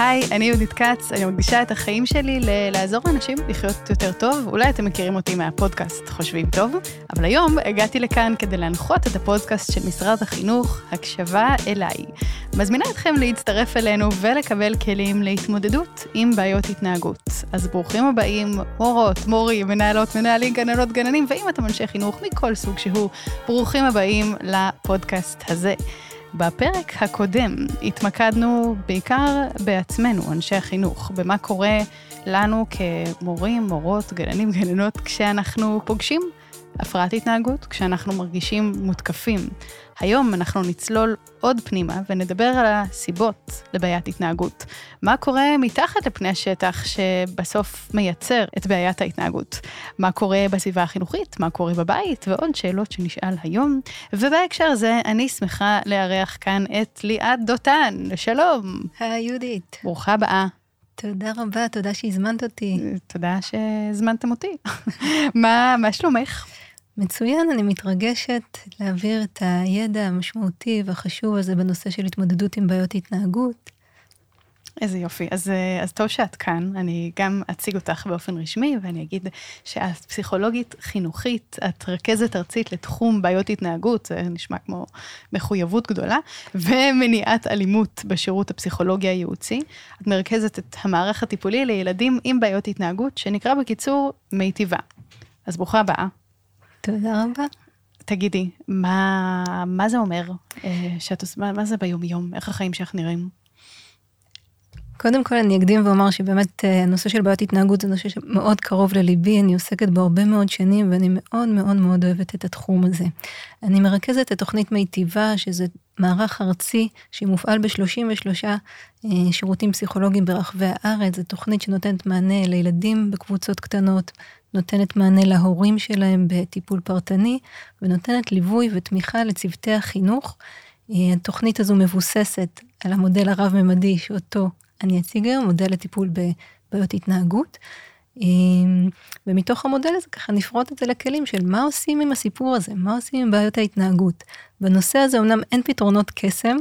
היי, אני יהודית כץ, אני מקדישה את החיים שלי ל- לעזור לאנשים לחיות יותר טוב. אולי אתם מכירים אותי מהפודקאסט חושבים טוב, אבל היום הגעתי לכאן כדי להנחות את הפודקאסט של משרד החינוך, הקשבה אליי. מזמינה אתכם להצטרף אלינו ולקבל כלים להתמודדות עם בעיות התנהגות. אז ברוכים הבאים, מורות, מורים, מנהלות, מנהלים, גננות, גננים, ואם אתם אנשי חינוך מכל סוג שהוא, ברוכים הבאים לפודקאסט הזה. בפרק הקודם התמקדנו בעיקר בעצמנו, אנשי החינוך, במה קורה לנו כמורים, מורות, גננים, גננות, כשאנחנו פוגשים הפרעת התנהגות, כשאנחנו מרגישים מותקפים. היום אנחנו נצלול עוד פנימה ונדבר על הסיבות לבעיית התנהגות. מה קורה מתחת לפני השטח שבסוף מייצר את בעיית ההתנהגות? מה קורה בסביבה החינוכית? מה קורה בבית? ועוד שאלות שנשאל היום. ובהקשר הזה, אני שמחה לארח כאן את ליאת דותן. שלום. היי יהודית. ברוכה הבאה. תודה רבה, תודה שהזמנת אותי. תודה שהזמנתם אותי. מה, מה שלומך? מצוין, אני מתרגשת להעביר את הידע המשמעותי והחשוב הזה בנושא של התמודדות עם בעיות התנהגות. איזה יופי. אז, אה, אז טוב שאת כאן, אני גם אציג אותך באופן רשמי, ואני אגיד שאת פסיכולוגית חינוכית, את רכזת ארצית לתחום בעיות התנהגות, זה נשמע כמו מחויבות גדולה, ומניעת אלימות בשירות הפסיכולוגי הייעוצי. את מרכזת את המערך הטיפולי לילדים עם בעיות התנהגות, שנקרא בקיצור מיטיבה. אז ברוכה הבאה. תודה רבה. תגידי, מה, מה זה אומר אה, שאת מה, מה זה ביום-יום? איך החיים שלך נראים? קודם כל אני אקדים ואומר שבאמת אה, הנושא של בעיות התנהגות זה נושא שמאוד קרוב לליבי, אני עוסקת בו הרבה מאוד שנים ואני מאוד מאוד מאוד אוהבת את התחום הזה. אני מרכזת את תוכנית מיטיבה, שזה מערך ארצי שמופעל ב-33 אה, שירותים פסיכולוגיים ברחבי הארץ, זו תוכנית שנותנת מענה לילדים בקבוצות קטנות, נותנת מענה להורים שלהם בטיפול פרטני, ונותנת ליווי ותמיכה לצוותי החינוך. אה, התוכנית הזו מבוססת על המודל הרב-ממדי שאותו אני אציג היום, מודל לטיפול בבעיות התנהגות. אה, ומתוך המודל הזה ככה נפרוט את זה לכלים של מה עושים עם הסיפור הזה, מה עושים עם בעיות ההתנהגות. בנושא הזה אמנם אין פתרונות קסם,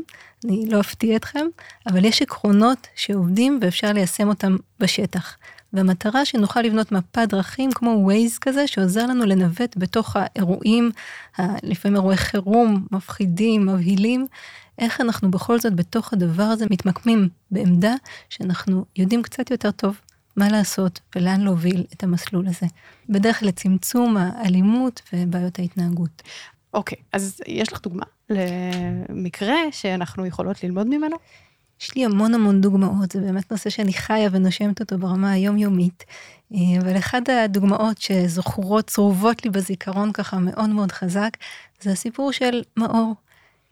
אני לא אפתיע אתכם, אבל יש עקרונות שעובדים ואפשר ליישם אותם בשטח. והמטרה שנוכל לבנות מפת דרכים כמו ווייז כזה, שעוזר לנו לנווט בתוך האירועים, לפעמים אירועי חירום, מפחידים, מבהילים, איך אנחנו בכל זאת בתוך הדבר הזה מתמקמים בעמדה שאנחנו יודעים קצת יותר טוב מה לעשות ולאן להוביל את המסלול הזה. בדרך לצמצום האלימות ובעיות ההתנהגות. אוקיי, okay, אז יש לך דוגמה למקרה שאנחנו יכולות ללמוד ממנו? יש לי המון המון דוגמאות, זה באמת נושא שאני חיה ונושמת אותו ברמה היומיומית. אה, אבל אחת הדוגמאות שזכורות, צרובות לי בזיכרון ככה מאוד מאוד חזק, זה הסיפור של מאור,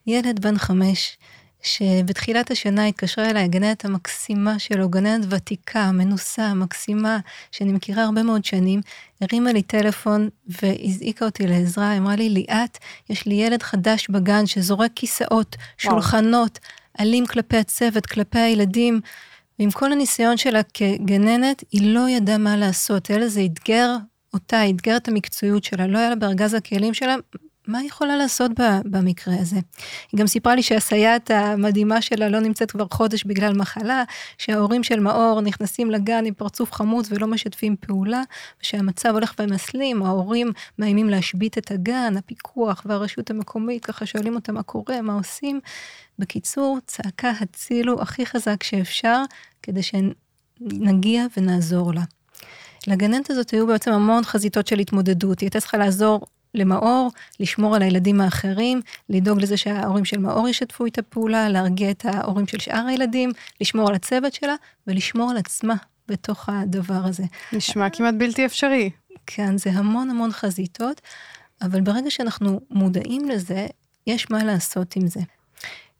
ילד בן חמש, שבתחילת השנה התקשרה אליי הגננת המקסימה שלו, גננת ותיקה, מנוסה, מקסימה, שאני מכירה הרבה מאוד שנים, הרימה לי טלפון והזעיקה אותי לעזרה, אמרה לי, ליאת, יש לי ילד חדש בגן שזורק כיסאות, שולחנות, וואו. אלים כלפי הצוות, כלפי הילדים, ועם כל הניסיון שלה כגננת, היא לא ידעה מה לעשות. הילד הזה אתגר אותה, אתגר את המקצועיות שלה, לא היה לה בארגז הכלים שלה, מה היא יכולה לעשות במקרה הזה? היא גם סיפרה לי שהסייעת המדהימה שלה לא נמצאת כבר חודש בגלל מחלה, שההורים של מאור נכנסים לגן עם פרצוף חמוץ ולא משתפים פעולה, ושהמצב הולך ומסלים, ההורים מאיימים להשבית את הגן, הפיקוח והרשות המקומית ככה שואלים אותה מה קורה, מה עושים. בקיצור, צעקה הצילו הכי חזק שאפשר, כדי שנגיע ונעזור לה. לגננת הזאת היו בעצם המון חזיתות של התמודדות, היא הייתה צריכה לעזור למאור, לשמור על הילדים האחרים, לדאוג לזה שההורים של מאור ישתפו איתה פעולה, להרגיע את ההורים של שאר הילדים, לשמור על הצוות שלה ולשמור על עצמה בתוך הדבר הזה. נשמע כמעט בלתי אפשרי. כן, זה המון המון חזיתות, אבל ברגע שאנחנו מודעים לזה, יש מה לעשות עם זה.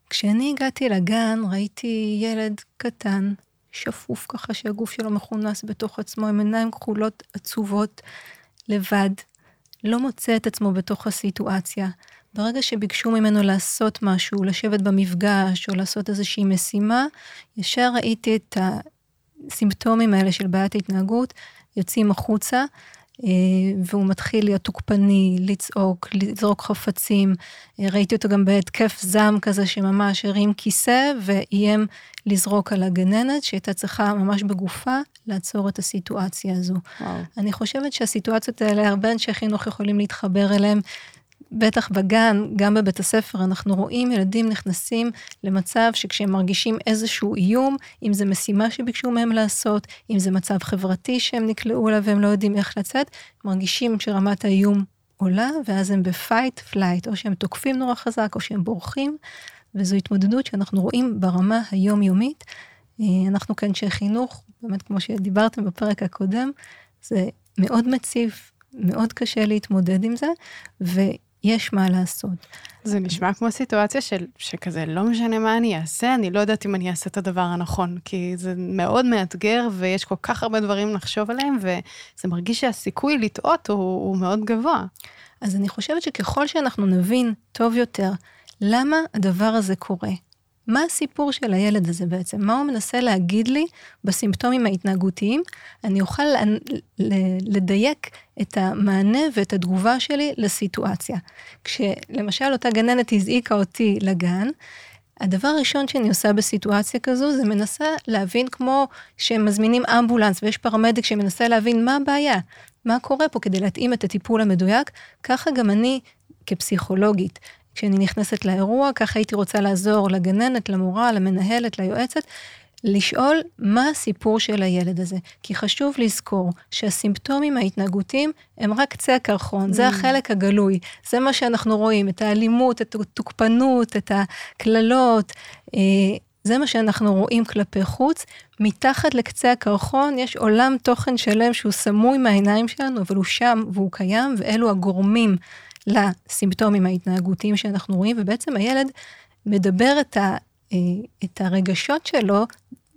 כשאני הגעתי לגן, ראיתי ילד קטן, שפוף ככה, שהגוף שלו מכונס בתוך עצמו, עם עיניים כחולות עצובות, לבד, לא מוצא את עצמו בתוך הסיטואציה. ברגע שביקשו ממנו לעשות משהו, לשבת במפגש או לעשות איזושהי משימה, ישר ראיתי את הסימפטומים האלה של בעיית התנהגות יוצאים החוצה. אה, והוא מתחיל להיות תוקפני, לצעוק, לזרוק חפצים. אה, ראיתי אותו גם בהתקף זעם כזה שממש הרים כיסא ואיים לזרוק על הגננת, שהייתה צריכה ממש בגופה לעצור את הסיטואציה הזו. וואו. אני חושבת שהסיטואציות האלה, הרבה אנשי חינוך יכולים להתחבר אליהם. בטח בגן, גם בבית הספר, אנחנו רואים ילדים נכנסים למצב שכשהם מרגישים איזשהו איום, אם זה משימה שביקשו מהם לעשות, אם זה מצב חברתי שהם נקלעו אליו והם לא יודעים איך לצאת, מרגישים שרמת האיום עולה, ואז הם ב fight flight, או שהם תוקפים נורא חזק, או שהם בורחים, וזו התמודדות שאנחנו רואים ברמה היומיומית. אה, אנחנו כאנשי חינוך, באמת כמו שדיברתם בפרק הקודם, זה מאוד מציף, מאוד קשה להתמודד עם זה, ו... יש מה לעשות. זה נשמע כמו סיטואציה של, שכזה, לא משנה מה אני אעשה, אני לא יודעת אם אני אעשה את הדבר הנכון, כי זה מאוד מאתגר ויש כל כך הרבה דברים לחשוב עליהם, וזה מרגיש שהסיכוי לטעות הוא, הוא מאוד גבוה. אז אני חושבת שככל שאנחנו נבין טוב יותר למה הדבר הזה קורה, מה הסיפור של הילד הזה בעצם? מה הוא מנסה להגיד לי בסימפטומים ההתנהגותיים? אני אוכל לדייק את המענה ואת התגובה שלי לסיטואציה. כשלמשל אותה גננת הזעיקה אותי לגן, הדבר הראשון שאני עושה בסיטואציה כזו, זה מנסה להבין כמו שהם מזמינים אמבולנס ויש פרמדיק שמנסה להבין מה הבעיה, מה קורה פה כדי להתאים את הטיפול המדויק, ככה גם אני כפסיכולוגית כשאני נכנסת לאירוע, ככה הייתי רוצה לעזור לגננת, למורה, למנהלת, ליועצת, לשאול מה הסיפור של הילד הזה. כי חשוב לזכור שהסימפטומים ההתנהגותיים הם רק קצה הקרחון, mm. זה החלק הגלוי, זה מה שאנחנו רואים, את האלימות, את התוקפנות, את הקללות, אה, זה מה שאנחנו רואים כלפי חוץ. מתחת לקצה הקרחון יש עולם תוכן שלם שהוא סמוי מהעיניים שלנו, אבל הוא שם והוא קיים, ואלו הגורמים לסימפטומים ההתנהגותיים שאנחנו רואים, ובעצם הילד מדבר את, ה, אה, את הרגשות שלו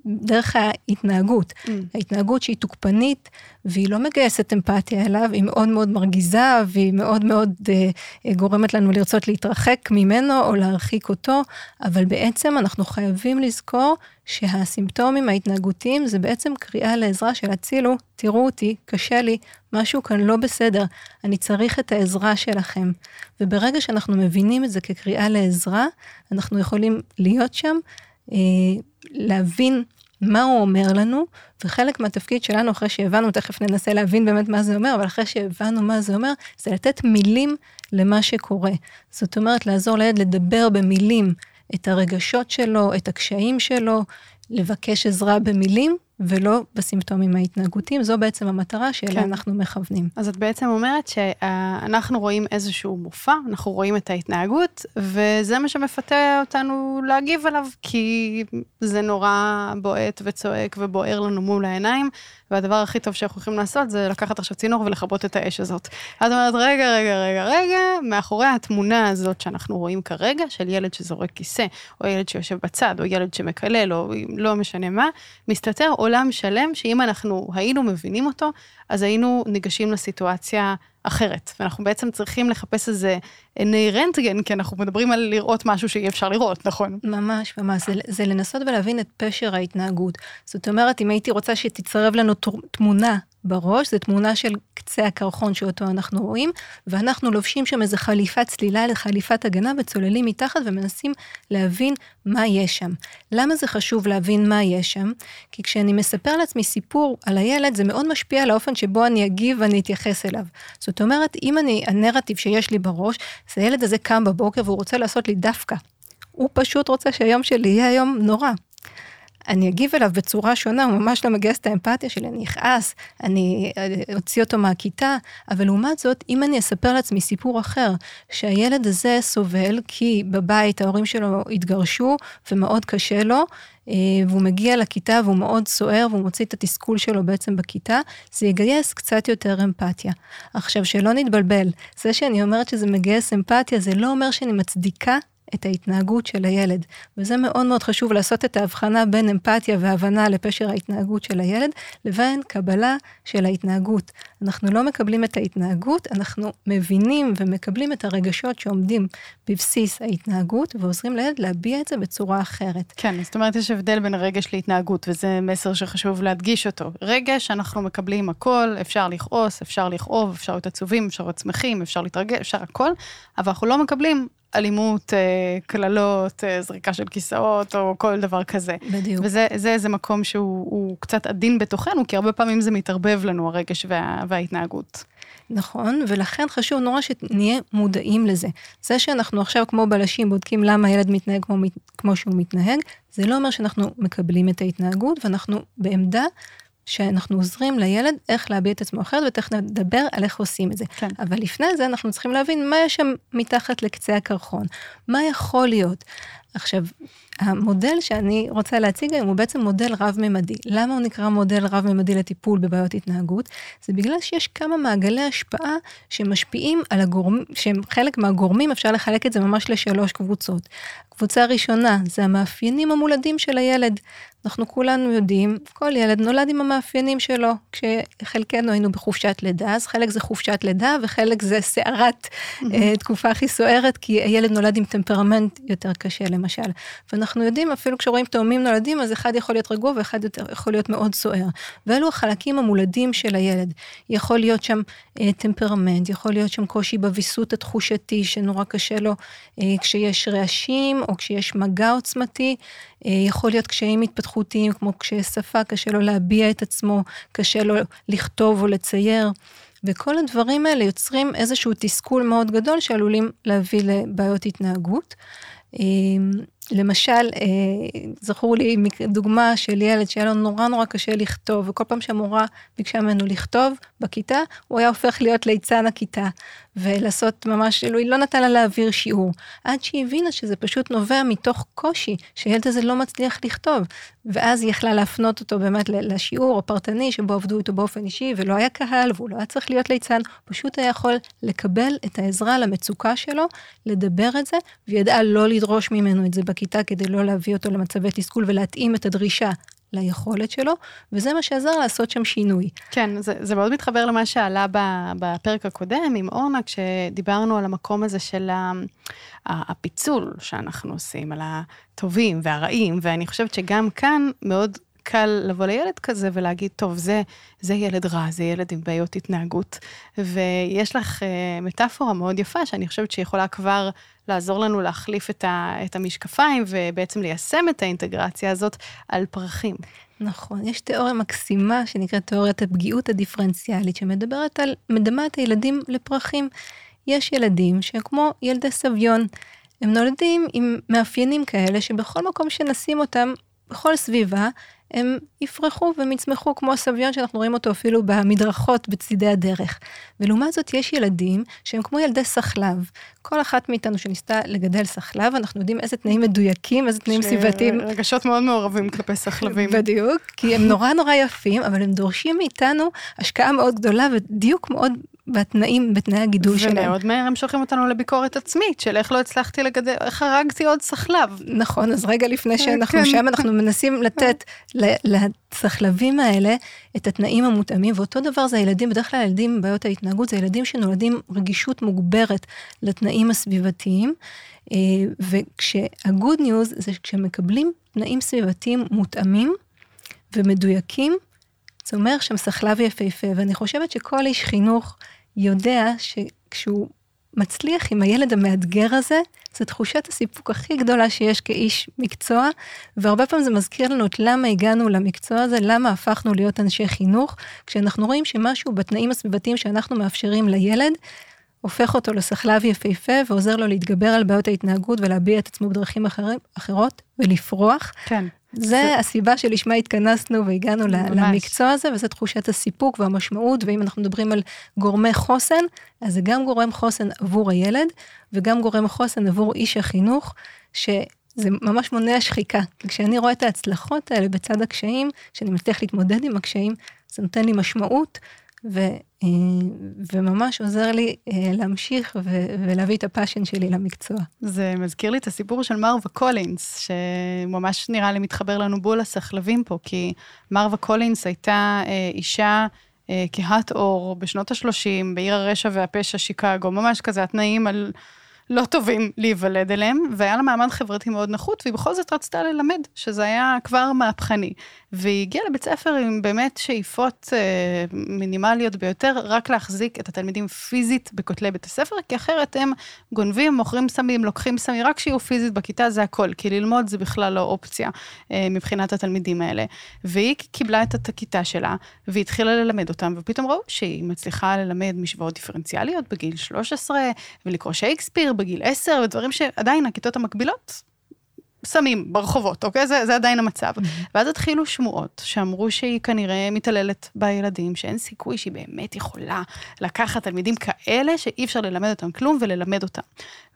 דרך ההתנהגות. Mm. ההתנהגות שהיא תוקפנית, והיא לא מגייסת אמפתיה אליו, היא מאוד מאוד מרגיזה, והיא מאוד מאוד אה, אה, גורמת לנו לרצות להתרחק ממנו או להרחיק אותו, אבל בעצם אנחנו חייבים לזכור שהסימפטומים ההתנהגותיים זה בעצם קריאה לעזרה של הצילו, תראו אותי, קשה לי, משהו כאן לא בסדר, אני צריך את העזרה שלכם. וברגע שאנחנו מבינים את זה כקריאה לעזרה, אנחנו יכולים להיות שם. אה, להבין מה הוא אומר לנו, וחלק מהתפקיד שלנו, אחרי שהבנו, תכף ננסה להבין באמת מה זה אומר, אבל אחרי שהבנו מה זה אומר, זה לתת מילים למה שקורה. זאת אומרת, לעזור לילד לדבר במילים את הרגשות שלו, את הקשיים שלו, לבקש עזרה במילים, ולא בסימפטומים ההתנהגותיים, זו בעצם המטרה שאליה כן. אנחנו מכוונים. אז את בעצם אומרת שאנחנו רואים איזשהו מופע, אנחנו רואים את ההתנהגות, וזה מה שמפתה אותנו להגיב עליו, כי זה נורא בועט וצועק ובוער לנו מול העיניים, והדבר הכי טוב שאנחנו יכולים לעשות זה לקחת עכשיו צינור ולכבות את האש הזאת. את אומרת, רגע, רגע, רגע, רגע, מאחורי התמונה הזאת שאנחנו רואים כרגע, של ילד שזורק כיסא, או ילד שיושב בצד, או ילד שמקלל, או לא משנה מה, מסתתר עולם שלם שאם אנחנו היינו מבינים אותו, אז היינו ניגשים לסיטואציה אחרת. ואנחנו בעצם צריכים לחפש איזה עיני רנטגן, כי אנחנו מדברים על לראות משהו שאי אפשר לראות, נכון? ממש, ממש. זה, זה לנסות ולהבין את פשר ההתנהגות. זאת אומרת, אם הייתי רוצה שתצרב לנו תמונה בראש, זו תמונה של קצה הקרחון שאותו אנחנו רואים, ואנחנו לובשים שם איזה חליפת צלילה לחליפת הגנה וצוללים מתחת ומנסים להבין מה יש שם. למה זה חשוב להבין מה יש שם? כי כשאני מספר לעצמי סיפור על הילד, זה מאוד משפיע על האופן שבו אני אגיב ואני אתייחס אליו. זאת אומרת, אם אני, הנרטיב שיש לי בראש, זה הילד הזה קם בבוקר והוא רוצה לעשות לי דווקא. הוא פשוט רוצה שהיום שלי יהיה יום נורא. אני אגיב אליו בצורה שונה, הוא ממש לא מגייס את האמפתיה שלי, אני אכעס, אני אוציא אותו מהכיתה, אבל לעומת זאת, אם אני אספר לעצמי סיפור אחר, שהילד הזה סובל כי בבית ההורים שלו התגרשו ומאוד קשה לו, אה, והוא מגיע לכיתה והוא מאוד סוער והוא מוציא את התסכול שלו בעצם בכיתה, זה יגייס קצת יותר אמפתיה. עכשיו, שלא נתבלבל, זה שאני אומרת שזה מגייס אמפתיה, זה לא אומר שאני מצדיקה את ההתנהגות של הילד. וזה מאוד מאוד חשוב לעשות את ההבחנה בין אמפתיה והבנה לפשר ההתנהגות של הילד, לבין קבלה של ההתנהגות. אנחנו לא מקבלים את ההתנהגות, אנחנו מבינים ומקבלים את הרגשות שעומדים בבסיס ההתנהגות, ועוזרים לילד להביע את זה בצורה אחרת. כן, זאת אומרת, יש הבדל בין רגש להתנהגות, וזה מסר שחשוב להדגיש אותו. רגש, אנחנו מקבלים הכל, אפשר לכעוס, אפשר לכאוב, אפשר להיות עצובים, אפשר להיות שמחים, אפשר להתרגש, אפשר הכל, אבל אנחנו לא מקבלים אלימות, אה, קללות, אה, זריקה של כיסאות, או כל דבר כזה. בדיוק. וזה איזה מקום שהוא קצת עדין בתוכנו, כי הרבה פעמים זה מתערבב לנו, הרגש וה, וההתנהגות. נכון, ולכן חשוב נורא שנהיה מודעים לזה. זה שאנחנו עכשיו כמו בלשים בודקים למה הילד מתנהג כמו, כמו שהוא מתנהג, זה לא אומר שאנחנו מקבלים את ההתנהגות, ואנחנו בעמדה שאנחנו עוזרים לילד איך להביע את עצמו אחרת, ותכף נדבר על איך עושים את זה. כן. אבל לפני זה אנחנו צריכים להבין מה יש שם מתחת לקצה הקרחון, מה יכול להיות. עכשיו, המודל שאני רוצה להציג היום הוא בעצם מודל רב-ממדי. למה הוא נקרא מודל רב-ממדי לטיפול בבעיות התנהגות? זה בגלל שיש כמה מעגלי השפעה שמשפיעים על הגורמים, שהם חלק מהגורמים, אפשר לחלק את זה ממש לשלוש קבוצות. קבוצה ראשונה זה המאפיינים המולדים של הילד. אנחנו כולנו יודעים, כל ילד נולד עם המאפיינים שלו. כשחלקנו היינו בחופשת לידה, אז חלק זה חופשת לידה וחלק זה סערת mm-hmm. תקופה הכי סוערת, כי הילד נולד עם טמפרמנט יותר קשה למשל. ואנחנו יודעים, אפילו כשרואים תאומים נולדים, אז אחד יכול להיות רגוע ואחד יכול להיות מאוד סוער. ואלו החלקים המולדים של הילד. יכול להיות שם אה, טמפרמנט, יכול להיות שם קושי בוויסות התחושתי, שנורא קשה לו אה, כשיש רעשים או כשיש מגע עוצמתי. אה, יכול להיות קשיים התפתחותיים, כמו קשיי שפה, קשה לו להביע את עצמו, קשה לו לכתוב או לצייר. וכל הדברים האלה יוצרים איזשהו תסכול מאוד גדול שעלולים להביא לבעיות התנהגות. למשל, אה, זכור לי דוגמה של ילד שהיה לו נורא נורא קשה לכתוב, וכל פעם שהמורה ביקשה ממנו לכתוב בכיתה, הוא היה הופך להיות ליצן הכיתה, ולעשות ממש, כאילו, היא לא נתנה לה להעביר שיעור, עד שהיא הבינה שזה פשוט נובע מתוך קושי, שהילד הזה לא מצליח לכתוב, ואז היא יכלה להפנות אותו באמת לשיעור הפרטני, שבו עבדו איתו באופן אישי, ולא היה קהל, והוא לא היה צריך להיות ליצן, פשוט היה יכול לקבל את העזרה למצוקה שלו, לדבר את זה, וידעה לא לדרוש ממנו את זה בכיתה. כדי לא להביא אותו למצבי תסכול ולהתאים את הדרישה ליכולת שלו, וזה מה שעזר לעשות שם שינוי. כן, זה, זה מאוד מתחבר למה שעלה בפרק הקודם עם אורנה, כשדיברנו על המקום הזה של הפיצול שאנחנו עושים, על הטובים והרעים, ואני חושבת שגם כאן מאוד קל לבוא לילד כזה ולהגיד, טוב, זה, זה ילד רע, זה ילד עם בעיות התנהגות. ויש לך uh, מטאפורה מאוד יפה, שאני חושבת שיכולה כבר לעזור לנו להחליף את, ה, את המשקפיים, ובעצם ליישם את האינטגרציה הזאת על פרחים. נכון, יש תיאוריה מקסימה שנקראת תיאוריית הפגיעות הדיפרנציאלית, שמדברת על, מדמה את הילדים לפרחים. יש ילדים שהם כמו ילדי סביון. הם נולדים עם מאפיינים כאלה שבכל מקום שנשים אותם, בכל סביבה, הם יפרחו והם יצמחו כמו הסביון שאנחנו רואים אותו אפילו במדרכות בצידי הדרך. ולעומת זאת יש ילדים שהם כמו ילדי סחלב. כל אחת מאיתנו שניסתה לגדל סחלב, אנחנו יודעים איזה תנאים מדויקים, איזה תנאים סביבתיים. רגשות מאוד מעורבים כלפי סחלבים. בדיוק, כי הם נורא נורא יפים, אבל הם דורשים מאיתנו השקעה מאוד גדולה ודיוק מאוד בתנאים, בתנאי הגידול שלהם. ומאוד מהר הם שולחים אותנו לביקורת עצמית, של איך לא הצלחתי לגדל, איך הרגתי עוד סחלב. נכון, אז רגע לפני שאנחנו כן. שם, אנחנו מנסים לתת לסחלבים האלה את התנאים המותאמים, ואותו דבר זה הילדים, בדרך כלל ילדים עם בעיות ההתנהגות, זה ילדים שנולדים רגישות מוגברת לתנאים הסביבתיים, אה, וכשה-good news זה כשמקבלים תנאים סביבתיים מותאמים ומדויקים, זה אומר שהם סחלב יפהפה, ואני חושבת שכל איש חינוך יודע שכשהוא מצליח עם הילד המאתגר הזה, זו תחושת הסיפוק הכי גדולה שיש כאיש מקצוע, והרבה פעמים זה מזכיר לנו את למה הגענו למקצוע הזה, למה הפכנו להיות אנשי חינוך, כשאנחנו רואים שמשהו בתנאים הסביבתיים שאנחנו מאפשרים לילד, הופך אותו לסחלב יפהפה ועוזר לו להתגבר על בעיות ההתנהגות ולהביע את עצמו בדרכים אחר, אחרות ולפרוח. כן. זה, זה הסיבה שלשמה התכנסנו והגענו ממש. למקצוע הזה, וזה תחושת הסיפוק והמשמעות, ואם אנחנו מדברים על גורמי חוסן, אז זה גם גורם חוסן עבור הילד, וגם גורם חוסן עבור איש החינוך, שזה ממש מונע שחיקה. כשאני רואה את ההצלחות האלה בצד הקשיים, שאני מצליח להתמודד עם הקשיים, זה נותן לי משמעות, ו, אה, וממש עוזר לי אה, להמשיך ו, ולהביא את הפאשן שלי למקצוע. זה מזכיר לי את הסיפור של מרווה קולינס, שממש נראה לי מתחבר לנו בול לסחלבים פה, כי מרווה קולינס הייתה אישה כהת עור בשנות ה-30 בעיר הרשע והפשע שיקגו, ממש כזה התנאים על... לא טובים להיוולד אליהם, והיה לה מעמד חברתי מאוד נחות, והיא בכל זאת רצתה ללמד, שזה היה כבר מהפכני. והיא הגיעה לבית ספר עם באמת שאיפות אה, מינימליות ביותר, רק להחזיק את התלמידים פיזית בכותלי בית הספר, כי אחרת הם גונבים, מוכרים סמים, לוקחים סמים, רק שיהיו פיזית בכיתה זה הכל, כי ללמוד זה בכלל לא אופציה אה, מבחינת התלמידים האלה. והיא קיבלה את הכיתה שלה, והיא התחילה ללמד אותם, ופתאום ראו שהיא מצליחה ללמד משוואות דיפרנציאליות בגיל 13, ולקרוא שייקספיר בגיל 10, ודברים שעדיין הכיתות המקבילות סמים ברחובות, אוקיי? זה, זה עדיין המצב. ואז התחילו שמועות שאמרו שהיא כנראה מתעללת בילדים, שאין סיכוי שהיא באמת יכולה לקחת תלמידים כאלה שאי אפשר ללמד אותם כלום וללמד אותם.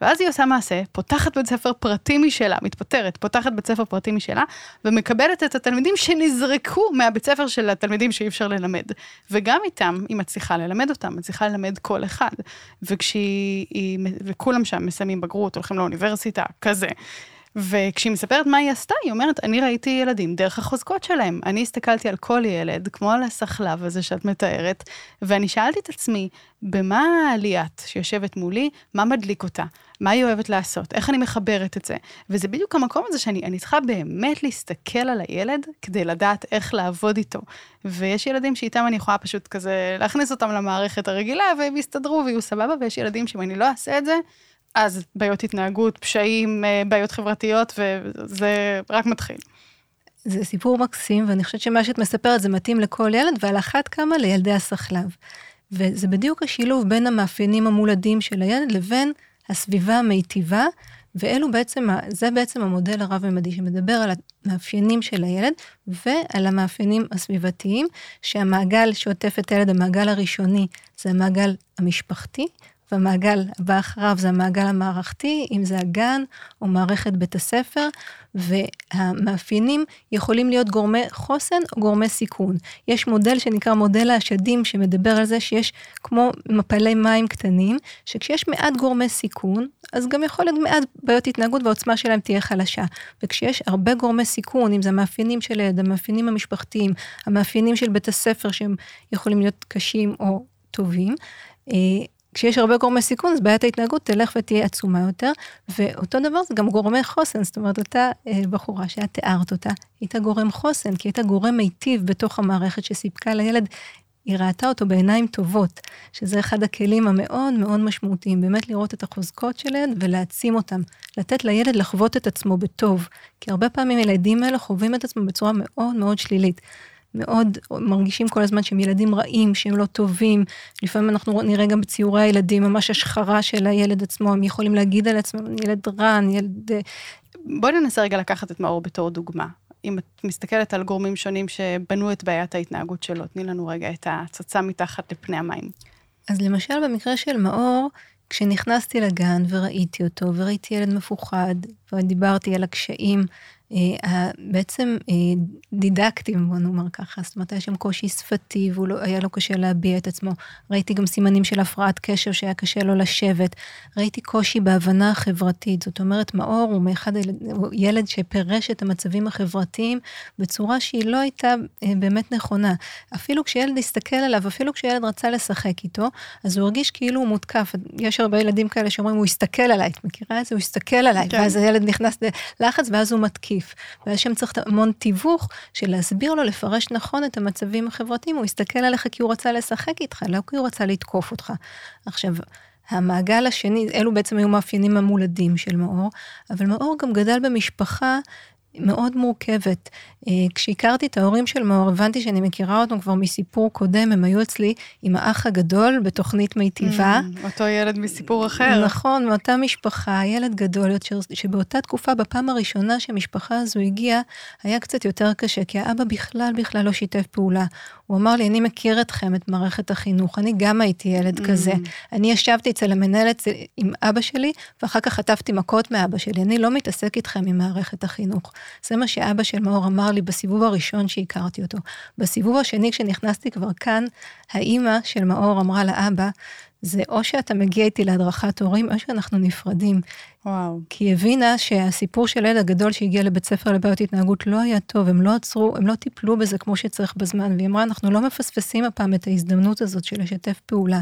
ואז היא עושה מעשה, פותחת בית ספר פרטי משלה, מתפטרת, פותחת בית ספר פרטי משלה, ומקבלת את התלמידים שנזרקו מהבית ספר של התלמידים שאי אפשר ללמד. וגם איתם היא מצליחה ללמד אותם, מצליחה ללמד כל אחד. וכשהיא, וכולם שם מסיימים בגרות, הולכים לאוניברסיטה, כזה. וכשהיא מספרת מה היא עשתה, היא אומרת, אני ראיתי ילדים דרך החוזקות שלהם. אני הסתכלתי על כל ילד, כמו על הסחלב הזה שאת מתארת, ואני שאלתי את עצמי, במה ליאת שיושבת מולי, מה מדליק אותה? מה היא אוהבת לעשות? איך אני מחברת את זה? וזה בדיוק המקום הזה שאני צריכה באמת להסתכל על הילד כדי לדעת איך לעבוד איתו. ויש ילדים שאיתם אני יכולה פשוט כזה להכניס אותם למערכת הרגילה, והם יסתדרו ויהיו סבבה, ויש ילדים שאם אני לא אעשה את זה, אז בעיות התנהגות, פשעים, אה, בעיות חברתיות, וזה רק מתחיל. זה סיפור מקסים, ואני חושבת שמה שאת מספרת זה מתאים לכל ילד, ועל אחת כמה לילדי הסחלב. וזה בדיוק השילוב בין המאפיינים המולדים של הילד לבין הסביבה המיטיבה, ואלו בעצם, זה בעצם המודל הרב-ממדי שמדבר על המאפיינים של הילד ועל המאפיינים הסביבתיים, שהמעגל שעוטף את הילד, המעגל הראשוני, זה המעגל המשפחתי, והמעגל הבא אחריו זה המעגל המערכתי, אם זה הגן או מערכת בית הספר, והמאפיינים יכולים להיות גורמי חוסן או גורמי סיכון. יש מודל שנקרא מודל השדים שמדבר על זה שיש כמו מפלי מים קטנים, שכשיש מעט גורמי סיכון, אז גם יכול להיות מעט בעיות התנהגות והעוצמה שלהם תהיה חלשה. וכשיש הרבה גורמי סיכון, אם זה המאפיינים של ילד, המאפיינים המשפחתיים, המאפיינים של בית הספר שהם יכולים להיות קשים או טובים, אה, כשיש הרבה גורמי סיכון, אז בעיית ההתנהגות תלך ותהיה עצומה יותר, ואותו דבר זה גם גורמי חוסן, זאת אומרת, אותה אה, בחורה שאת תיארת אותה, הייתה גורם חוסן, כי הייתה גורם מיטיב בתוך המערכת שסיפקה לילד, היא ראתה אותו בעיניים טובות, שזה אחד הכלים המאוד מאוד משמעותיים, באמת לראות את החוזקות של ילד ולהעצים אותם, לתת לילד לחוות את עצמו בטוב, כי הרבה פעמים הילדים האלה חווים את עצמם בצורה מאוד מאוד שלילית. מאוד מרגישים כל הזמן שהם ילדים רעים, שהם לא טובים. לפעמים אנחנו נראה גם בציורי הילדים, ממש השחרה של הילד עצמו, הם יכולים להגיד על עצמם, ילד רע, ילד... אה, בואי ננסה רגע לקחת את מאור בתור דוגמה. אם את מסתכלת על גורמים שונים שבנו את בעיית ההתנהגות שלו, תני לנו רגע את ההצצה מתחת לפני המים. אז למשל במקרה של מאור, כשנכנסתי לגן וראיתי אותו, וראיתי ילד מפוחד, ודיברתי על הקשיים אה, בעצם אה, דידקטיים, בוא נאמר ככה, זאת אומרת, היה שם קושי שפתי, והיה לא, לו קשה להביע את עצמו. ראיתי גם סימנים של הפרעת קשב שהיה קשה לו לשבת. ראיתי קושי בהבנה החברתית, זאת אומרת, מאור הוא מאחד, הוא ילד שפירש את המצבים החברתיים בצורה שהיא לא הייתה אה, באמת נכונה. אפילו כשילד הסתכל עליו, אפילו כשילד רצה לשחק איתו, אז הוא הרגיש כאילו הוא מותקף. יש הרבה ילדים כאלה שאומרים, הוא הסתכל עליי, את מכירה את זה? הוא הסתכל עליי, כן. ואז הילד נכנס ללחץ, ואז הוא מתקיף. ואז שם צריך המון תיווך של להסביר לו, לפרש נכון את המצבים החברתיים, הוא יסתכל עליך כי הוא רצה לשחק איתך, לא כי הוא רצה לתקוף אותך. עכשיו, המעגל השני, אלו בעצם היו מאפיינים המולדים של מאור, אבל מאור גם גדל במשפחה מאוד מורכבת. אה, כשהכרתי את ההורים של מאור, הבנתי שאני מכירה אותם כבר מסיפור קודם, הם היו אצלי עם האח הגדול בתוכנית מיטיבה. Mm, אותו ילד מסיפור אחר. נכון, מאותה משפחה, ילד גדול יותר, שבאותה תקופה, בפעם הראשונה שהמשפחה הזו הגיעה, היה קצת יותר קשה, כי האבא בכלל בכלל לא שיתף פעולה. הוא אמר לי, אני מכיר אתכם, את מערכת החינוך, אני גם הייתי ילד mm. כזה. אני ישבתי אצל המנהלת עם אבא שלי, ואחר כך חטפתי מכות מאבא שלי, אני לא מתעסק איתכם עם מערכת החינוך. זה מה שאבא של מאור אמר לי בסיבוב הראשון שהכרתי אותו. בסיבוב השני, כשנכנסתי כבר כאן, האימא של מאור אמרה לאבא, זה או שאתה מגיע איתי להדרכת הורים, או שאנחנו נפרדים. וואו. כי היא הבינה שהסיפור של הילד הגדול שהגיע לבית ספר לבעיות התנהגות לא היה טוב, הם לא עצרו, הם לא טיפלו בזה כמו שצריך בזמן, והיא אמרה, אנחנו לא מפספסים הפעם את ההזדמנות הזאת של לשתף פעולה.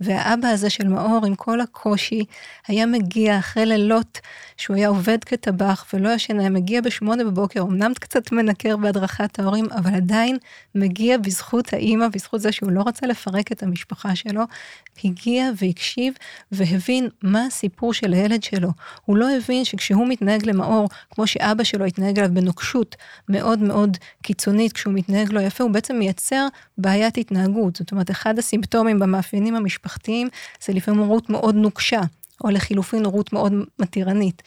והאבא הזה של מאור, עם כל הקושי, היה מגיע אחרי לילות שהוא היה עובד כטבח ולא ישן, היה מגיע בשמונה בבוקר, אמנם קצת מנקר בהדרכת ההורים, אבל עדיין מגיע בזכות האימא, בזכות זה שהוא לא רצה לפרק את המשפחה שלו, הגיע והקשיב והבין מה הסיפור של הילד שלו. הוא לא הבין שכשהוא מתנהג למאור, כמו שאבא שלו התנהג אליו בנוקשות מאוד מאוד קיצונית, כשהוא מתנהג לא יפה, הוא בעצם מייצר בעיית התנהגות. זאת אומרת, אחד הסימפטומים במאפיינים המשפחתיים זה לפעמים הורות מאוד נוקשה, או לחילופין הורות מאוד מתירנית.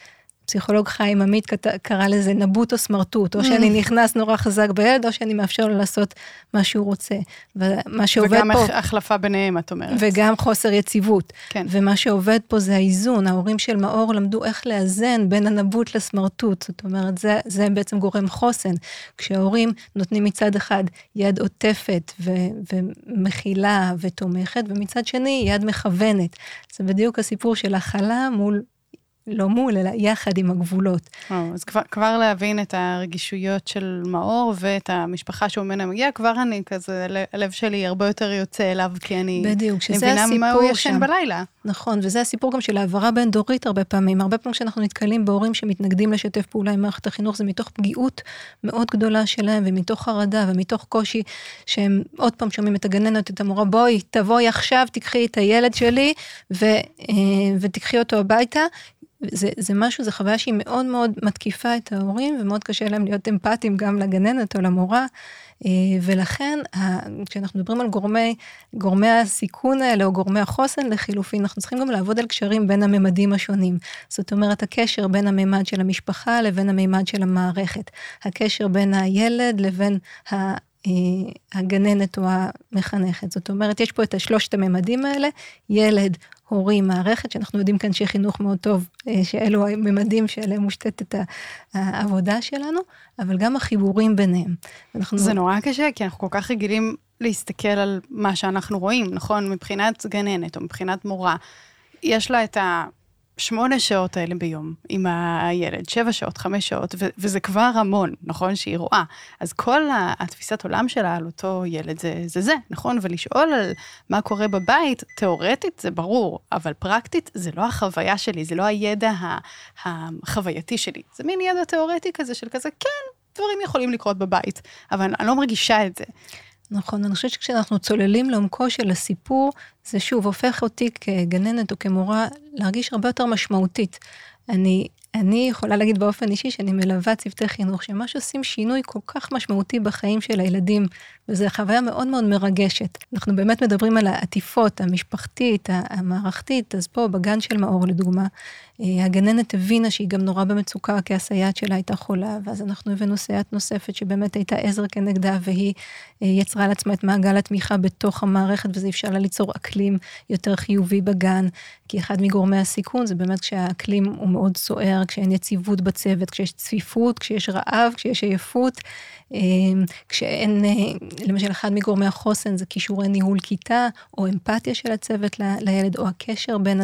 פסיכולוג חיים עמית קרא לזה נבוט או סמרטוט, או שאני mm. נכנס נורא חזק בילד, או שאני מאפשר לו לעשות מה שהוא רוצה. ומה שעובד וגם פה... וגם החלפה ביניהם, את אומרת. וגם חוסר יציבות. כן. ומה שעובד פה זה האיזון. ההורים של מאור למדו איך לאזן בין הנבוט לסמרטוט. זאת אומרת, זה, זה בעצם גורם חוסן. כשההורים נותנים מצד אחד יד עוטפת ו, ומכילה ותומכת, ומצד שני יד מכוונת. זה בדיוק הסיפור של הכלה מול לא מול, אלא יחד עם הגבולות. או, אז כבר, כבר להבין את הרגישויות של מאור ואת המשפחה שממנה מגיע, כבר אני כזה, הלב שלי הרבה יותר יוצא אליו, כי אני בדיוק, שזה הסיפור שם. מה הוא ישן בלילה. נכון, וזה הסיפור גם של העברה בין דורית הרבה פעמים. הרבה פעמים כשאנחנו נתקלים בהורים שמתנגדים לשתף פעולה עם מערכת החינוך, זה מתוך פגיעות מאוד גדולה שלהם, ומתוך חרדה ומתוך קושי, שהם עוד פעם שומעים את הגננת, את המורה, בואי, תבואי עכשיו, תיקחי את הילד שלי, ו, אה, ותיקחי אותו הביתה, זה, זה משהו, זו חוויה שהיא מאוד מאוד מתקיפה את ההורים, ומאוד קשה להם להיות אמפתיים גם לגננת או למורה. אה, ולכן, כשאנחנו מדברים על גורמי, גורמי הסיכון האלה, או גורמי החוסן לחילופין, אנחנו צריכים גם לעבוד על קשרים בין הממדים השונים. זאת אומרת, הקשר בין הממד של המשפחה לבין הממד של המערכת. הקשר בין הילד לבין ה... אה, הגננת או המחנכת. זאת אומרת, יש פה את השלושת הממדים האלה, ילד, הורים, מערכת, שאנחנו יודעים כאן חינוך מאוד טוב, אה, שאלו הממדים שעליהם מושתתת העבודה שלנו, אבל גם החיבורים ביניהם. אנחנו... זה נורא קשה, כי אנחנו כל כך רגילים להסתכל על מה שאנחנו רואים, נכון? מבחינת גננת או מבחינת מורה, יש לה את ה... שמונה שעות האלה ביום עם הילד, שבע שעות, חמש שעות, ו- וזה כבר המון, נכון? שהיא רואה. אז כל התפיסת עולם שלה על אותו ילד זה, זה זה, נכון? ולשאול על מה קורה בבית, תיאורטית זה ברור, אבל פרקטית זה לא החוויה שלי, זה לא הידע החווייתי שלי. זה מין ידע תיאורטי כזה של כזה, כן, דברים יכולים לקרות בבית, אבל אני לא מרגישה את זה. נכון, אני חושבת שכשאנחנו צוללים לעומקו של הסיפור, זה שוב הופך אותי כגננת או כמורה להרגיש הרבה יותר משמעותית. אני, אני יכולה להגיד באופן אישי שאני מלווה צוותי חינוך שממש עושים שינוי כל כך משמעותי בחיים של הילדים, וזו חוויה מאוד מאוד מרגשת. אנחנו באמת מדברים על העטיפות המשפחתית, המערכתית, אז פה בגן של מאור לדוגמה, אה, הגננת הבינה שהיא גם נורא במצוקה כי הסייעת שלה הייתה חולה, ואז אנחנו הבאנו סייעת נוספת שבאמת הייתה עזר כנגדה, והיא אה, יצרה לעצמה את מעגל התמיכה בתוך המערכת, וזה אפשר לה ליצור אקלים יותר חיובי בגן, כי אחד מגורמי הסיכון זה באמת כשהאקלים הוא מאוד סוער, כשאין יציבות בצוות, כשיש צפיפות, כשיש רעב, כשיש עייפות. אה, כשאין, למשל, אחד מגורמי החוסן זה כישורי ניהול כיתה, או אמפתיה של הצוות לילד, או הקשר בין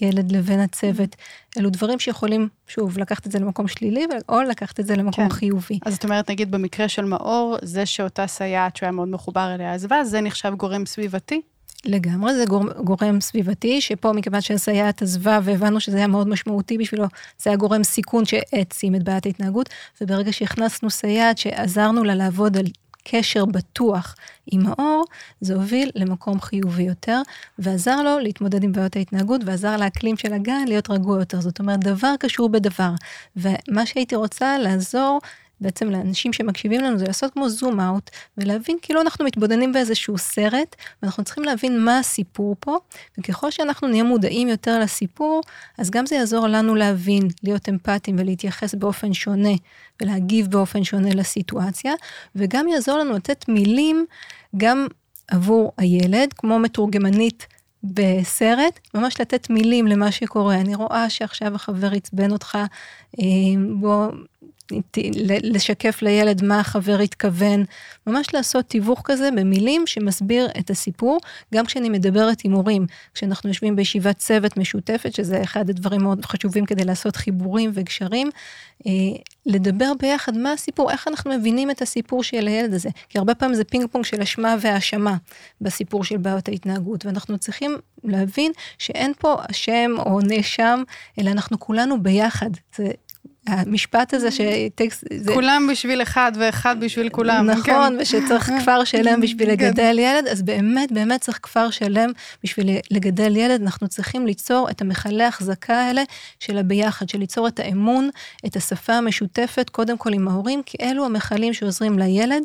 ילד לבין הצוות, אלו דברים שיכולים, שוב, לקחת את זה למקום שלילי, או לקחת את זה למקום כן. חיובי. אז את אומרת, נגיד במקרה של מאור, זה שאותה סייעת שהוא היה מאוד מחובר אליה עזבה, זה נחשב גורם סביבתי? לגמרי, זה גורם, גורם סביבתי, שפה מכיוון שהסייעת עזבה והבנו שזה היה מאוד משמעותי בשבילו, זה היה גורם סיכון שהעצים את בעיית ההתנהגות, וברגע שהכנסנו סייעת שעזרנו לה לעבוד על קשר בטוח עם האור, זה הוביל למקום חיובי יותר, ועזר לו להתמודד עם בעיות ההתנהגות, ועזר לאקלים של הגן להיות רגוע יותר. זאת אומרת, דבר קשור בדבר. ומה שהייתי רוצה לעזור בעצם לאנשים שמקשיבים לנו זה לעשות כמו זום אאוט ולהבין כאילו אנחנו מתבודדים באיזשהו סרט ואנחנו צריכים להבין מה הסיפור פה וככל שאנחנו נהיה מודעים יותר לסיפור אז גם זה יעזור לנו להבין, להיות אמפתיים ולהתייחס באופן שונה ולהגיב באופן שונה לסיטואציה וגם יעזור לנו לתת מילים גם עבור הילד כמו מתורגמנית בסרט, ממש לתת מילים למה שקורה. אני רואה שעכשיו החבר עצבן אותך, אה, בוא לשקף לילד מה החבר התכוון, ממש לעשות תיווך כזה במילים שמסביר את הסיפור, גם כשאני מדברת עם הורים, כשאנחנו יושבים בישיבת צוות משותפת, שזה אחד הדברים מאוד חשובים כדי לעשות חיבורים וגשרים, אה, לדבר ביחד מה הסיפור, איך אנחנו מבינים את הסיפור של הילד הזה, כי הרבה פעמים זה פינג פונג של אשמה והאשמה בסיפור של בעיות ההתנהגות, ואנחנו צריכים להבין שאין פה אשם או נאשם, אלא אנחנו כולנו ביחד. זה המשפט הזה שטקסט... זה... כולם בשביל אחד ואחד בשביל כולם. נכון, כן. ושצריך כפר שלם בשביל כן. לגדל ילד, אז באמת באמת צריך כפר שלם בשביל לגדל ילד. אנחנו צריכים ליצור את המכלי החזקה האלה של הביחד, של ליצור את האמון, את השפה המשותפת, קודם כל עם ההורים, כי אלו המכלים שעוזרים לילד.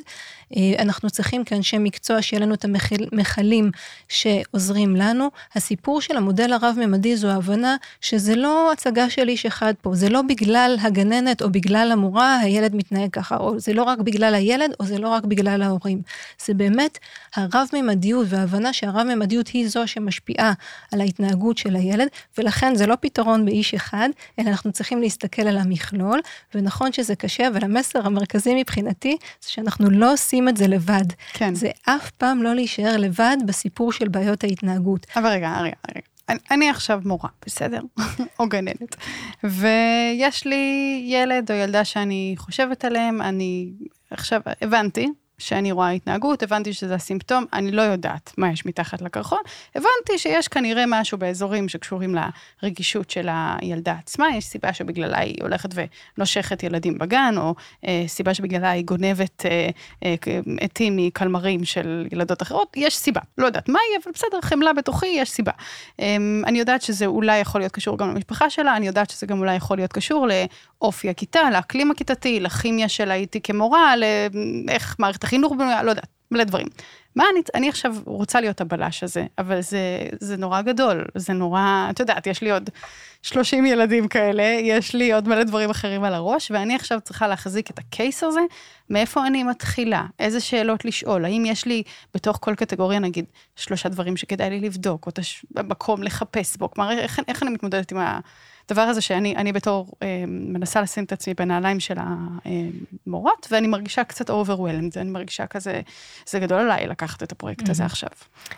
אה, אנחנו צריכים כאנשי מקצוע שיהיה לנו את המכלים שעוזרים לנו. הסיפור של המודל הרב-ממדי זו ההבנה שזה לא הצגה של איש אחד פה, זה לא בגלל הגננת או בגלל המורה הילד מתנהג ככה, או זה לא רק בגלל הילד או זה לא רק בגלל ההורים. זה באמת הרב-ממדיות וההבנה שהרב-ממדיות היא זו שמשפיעה על ההתנהגות של הילד, ולכן זה לא פתרון באיש אחד, אלא אנחנו צריכים להסתכל על המכלול, ונכון שזה קשה, אבל המסר המרכזי מבחינתי זה שאנחנו לא עושים עושים את זה לבד. כן. זה אף פעם לא להישאר לבד בסיפור של בעיות ההתנהגות. אבל רגע, רגע, רגע. אני, אני עכשיו מורה, בסדר? או גננת. ויש לי ילד או ילדה שאני חושבת עליהם, אני עכשיו הבנתי שאני רואה התנהגות, הבנתי שזה הסימפטום, אני לא יודעת מה יש מתחת לקרחון, הבנתי שיש כנראה משהו באזורים שקשורים לרגישות של הילדה עצמה, יש סיבה שבגללה היא הולכת ונושכת ילדים בגן, או אה, סיבה שבגללה היא גונבת אה, אה, עטים מקלמרים של ילדות אחרות, יש סיבה, לא יודעת מהי, אבל בסדר, חמלה בתוכי, יש סיבה. אה, אני יודעת שזה אולי יכול להיות קשור גם למשפחה שלה, אני יודעת שזה גם אולי יכול להיות קשור לאופי הכיתה, לאקלים הכיתתי, לכימיה שלה איתי כמורה, לאיך מערכת החינוך בנויה, לא יודעת, מלא דברים. מה אני, אני עכשיו רוצה להיות הבלש הזה, אבל זה, זה נורא גדול, זה נורא, את יודעת, יש לי עוד 30 ילדים כאלה, יש לי עוד מלא דברים אחרים על הראש, ואני עכשיו צריכה להחזיק את הקייס הזה, מאיפה אני מתחילה, איזה שאלות לשאול, האם יש לי בתוך כל קטגוריה, נגיד, שלושה דברים שכדאי לי לבדוק, או תש... מקום לחפש בו, כלומר, איך, איך אני מתמודדת עם ה... הדבר הזה שאני אני בתור אה, מנסה לשים את עצמי בנעליים של המורות, ואני מרגישה קצת overwhelmed, אני מרגישה כזה, זה גדול עליי לקחת את הפרויקט הזה עכשיו.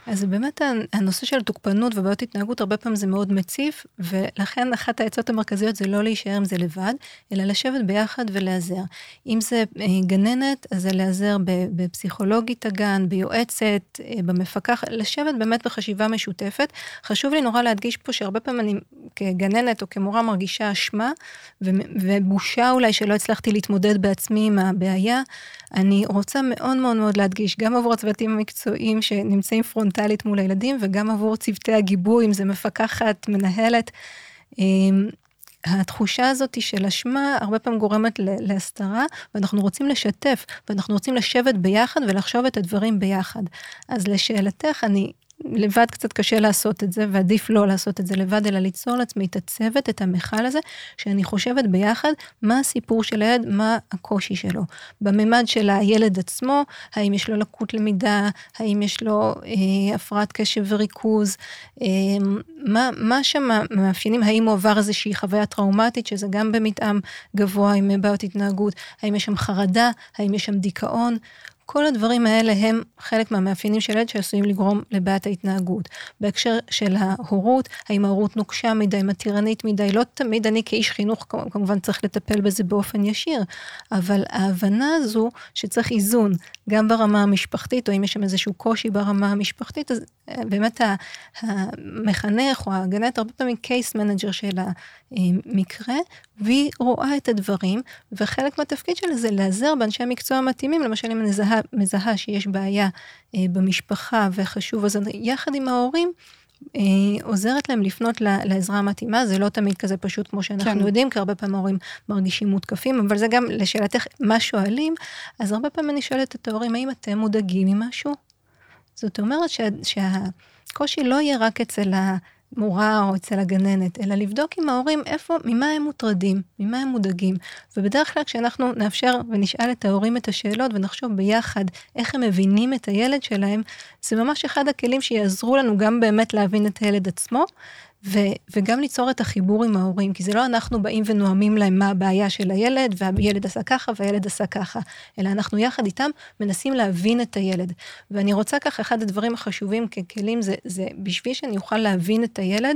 אז באמת הנושא של תוקפנות ובעיות התנהגות, הרבה פעמים זה מאוד מציף, ולכן אחת העצות המרכזיות זה לא להישאר עם זה לבד, אלא לשבת ביחד ולהיעזר. אם זה אה, גננת, אז זה להיעזר בפסיכולוגית הגן, ביועצת, אה, במפקח, לשבת באמת בחשיבה משותפת. חשוב לי נורא להדגיש פה שהרבה פעמים אני כגננת או כמורה מרגישה אשמה ובושה אולי שלא הצלחתי להתמודד בעצמי עם הבעיה. אני רוצה מאוד מאוד מאוד להדגיש, גם עבור הצוותים המקצועיים שנמצאים פרונטלית מול הילדים וגם עבור צוותי הגיבוי, אם זה מפקחת, מנהלת. אמ, התחושה הזאת של אשמה הרבה פעמים גורמת להסתרה, ואנחנו רוצים לשתף, ואנחנו רוצים לשבת ביחד ולחשוב את הדברים ביחד. אז לשאלתך, אני לבד קצת קשה לעשות את זה, ועדיף לא לעשות את זה לבד, אלא ליצור לעצמי את הצוות, את המכל הזה, שאני חושבת ביחד מה הסיפור של הילד, מה הקושי שלו. בממד של הילד עצמו, האם יש לו לקות למידה, האם יש לו אה, הפרעת קשב וריכוז, אה, מה, מה שם מאפיינים, האם הוא עבר איזושהי חוויה טראומטית, שזה גם במתאם גבוה עם בעיות התנהגות, האם יש שם חרדה, האם יש שם דיכאון. כל הדברים האלה הם חלק מהמאפיינים של ילד שעשויים לגרום לבעיית ההתנהגות. בהקשר של ההורות, האם ההורות נוקשה מדי, מתירנית מדי, לא תמיד אני כאיש חינוך כמובן צריך לטפל בזה באופן ישיר, אבל ההבנה הזו שצריך איזון, גם ברמה המשפחתית, או אם יש שם איזשהו קושי ברמה המשפחתית, אז באמת המחנך או הגננת הרבה פעמים case manager של המקרה, והיא רואה את הדברים, וחלק מהתפקיד שלה זה להיעזר באנשי המקצוע המתאימים, למשל אם אני מזהה, מזהה שיש בעיה אה, במשפחה וחשוב, אז יחד עם ההורים, אה, עוזרת להם לפנות לעזרה המתאימה, זה לא תמיד כזה פשוט כמו שאנחנו כן. יודעים, כי הרבה פעמים ההורים מרגישים מותקפים, אבל זה גם לשאלתך, מה שואלים, אז הרבה פעמים אני שואלת את ההורים, האם אתם מודאגים ממשהו? זאת אומרת שה, שהקושי לא יהיה רק אצל המורה או אצל הגננת, אלא לבדוק עם ההורים איפה, ממה הם מוטרדים, ממה הם מודאגים. ובדרך כלל כשאנחנו נאפשר ונשאל את ההורים את השאלות ונחשוב ביחד איך הם מבינים את הילד שלהם, זה ממש אחד הכלים שיעזרו לנו גם באמת להבין את הילד עצמו, ו, וגם ליצור את החיבור עם ההורים, כי זה לא אנחנו באים ונואמים להם מה הבעיה של הילד, והילד עשה ככה והילד עשה ככה, אלא אנחנו יחד איתם מנסים להבין את הילד. ואני רוצה ככה, אחד הדברים החשובים ככלים זה, זה בשביל שאני אוכל להבין את הילד,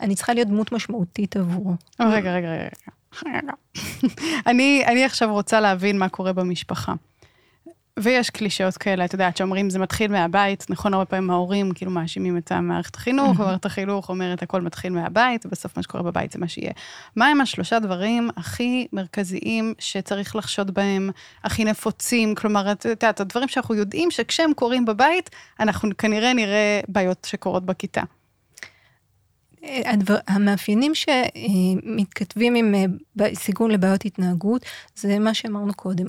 אני צריכה להיות דמות משמעותית עבורו. רגע, רגע, רגע. אני, אני עכשיו רוצה להבין מה קורה במשפחה. ויש קלישאות כאלה, את יודעת, שאומרים זה מתחיל מהבית, נכון, הרבה פעמים ההורים כאילו מאשימים את המערכת החינוך, ומערכת החינוך אומרת הכל מתחיל מהבית, ובסוף מה שקורה בבית זה מה שיהיה. מה הם השלושה דברים הכי מרכזיים שצריך לחשוד בהם, הכי נפוצים, כלומר, את יודעת, הדברים שאנחנו יודעים שכשהם קורים בבית, אנחנו כנראה נראה בעיות שקורות בכיתה. הדבר, המאפיינים שמתכתבים עם אה, סיכון לבעיות התנהגות, זה מה שאמרנו קודם,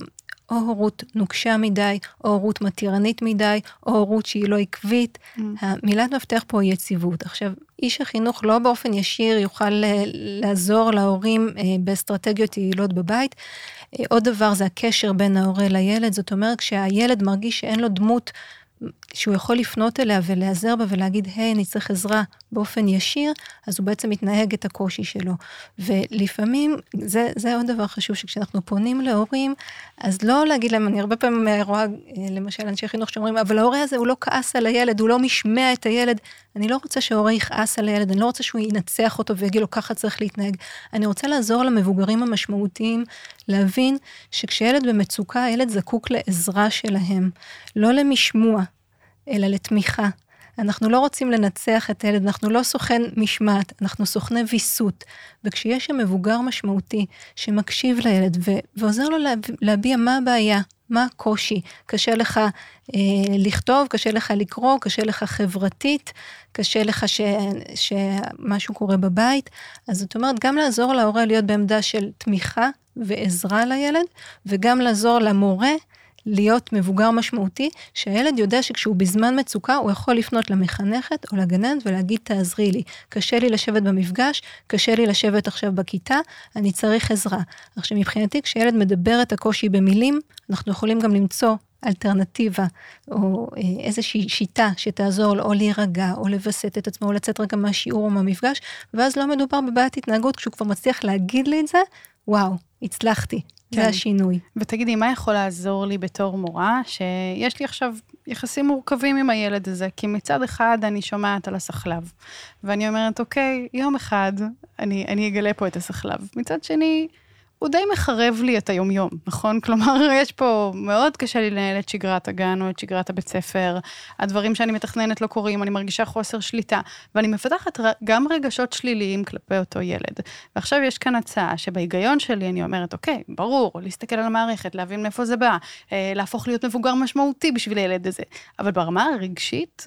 או הורות נוקשה מדי, או הורות מתירנית מדי, או הורות שהיא לא עקבית. Mm. המילת מפתח פה היא יציבות. עכשיו, איש החינוך לא באופן ישיר יוכל לעזור להורים אה, באסטרטגיות יעילות בבית. אה, עוד דבר זה הקשר בין ההורה לילד, זאת אומרת, כשהילד מרגיש שאין לו דמות שהוא יכול לפנות אליה ולהיעזר בה ולהגיד, היי, אני צריך עזרה באופן ישיר, אז הוא בעצם מתנהג את הקושי שלו. ולפעמים, זה, זה עוד דבר חשוב, שכשאנחנו פונים להורים, אז לא להגיד להם, אני הרבה פעמים רואה, אה, למשל, אנשי חינוך שאומרים, אבל ההורה הזה, הוא לא כעס על הילד, הוא לא משמע את הילד. אני לא רוצה שההורה יכעס על הילד, אני לא רוצה שהוא ינצח אותו ויגיד לו, ככה צריך להתנהג. אני רוצה לעזור למבוגרים המשמעותיים להבין שכשילד במצוקה, הילד זקוק לעזרה שלהם, לא למשמוע. אלא לתמיכה. אנחנו לא רוצים לנצח את הילד, אנחנו לא סוכן משמעת, אנחנו סוכני ויסות. וכשיש שם מבוגר משמעותי שמקשיב לילד ו- ועוזר לו להב- להביע מה הבעיה, מה הקושי, קשה לך אה, לכתוב, קשה לך לקרוא, קשה לך חברתית, קשה לך ש- שמשהו קורה בבית, אז זאת אומרת, גם לעזור להורה להיות בעמדה של תמיכה ועזרה לילד, וגם לעזור למורה להיות מבוגר משמעותי, שהילד יודע שכשהוא בזמן מצוקה, הוא יכול לפנות למחנכת או לגננת ולהגיד, תעזרי לי. קשה לי לשבת במפגש, קשה לי לשבת עכשיו בכיתה, אני צריך עזרה. עכשיו, מבחינתי, כשילד מדבר את הקושי במילים, אנחנו יכולים גם למצוא אלטרנטיבה, או אה, איזושהי שיטה שתעזור לו או להירגע, או לווסת את עצמו, או לצאת רגע מהשיעור או מהמפגש, ואז לא מדובר בבעיית התנהגות, כשהוא כבר מצליח להגיד לי את זה, וואו, הצלחתי. כן. זה השינוי. ותגידי, מה יכול לעזור לי בתור מורה, שיש לי עכשיו יחסים מורכבים עם הילד הזה? כי מצד אחד אני שומעת על הסחלב, ואני אומרת, אוקיי, יום אחד אני, אני אגלה פה את הסחלב. מצד שני, הוא די מחרב לי את היומיום, נכון? כלומר, יש פה, מאוד קשה לי לנהל את שגרת הגן או את שגרת הבית ספר, הדברים שאני מתכננת לא קורים, אני מרגישה חוסר שליטה, ואני מפתחת גם רגשות שליליים כלפי אותו ילד. ועכשיו יש כאן הצעה שבהיגיון שלי אני אומרת, אוקיי, ברור, להסתכל על המערכת, להבין מאיפה זה בא, אה, להפוך להיות מבוגר משמעותי בשביל הילד הזה, אבל ברמה הרגשית,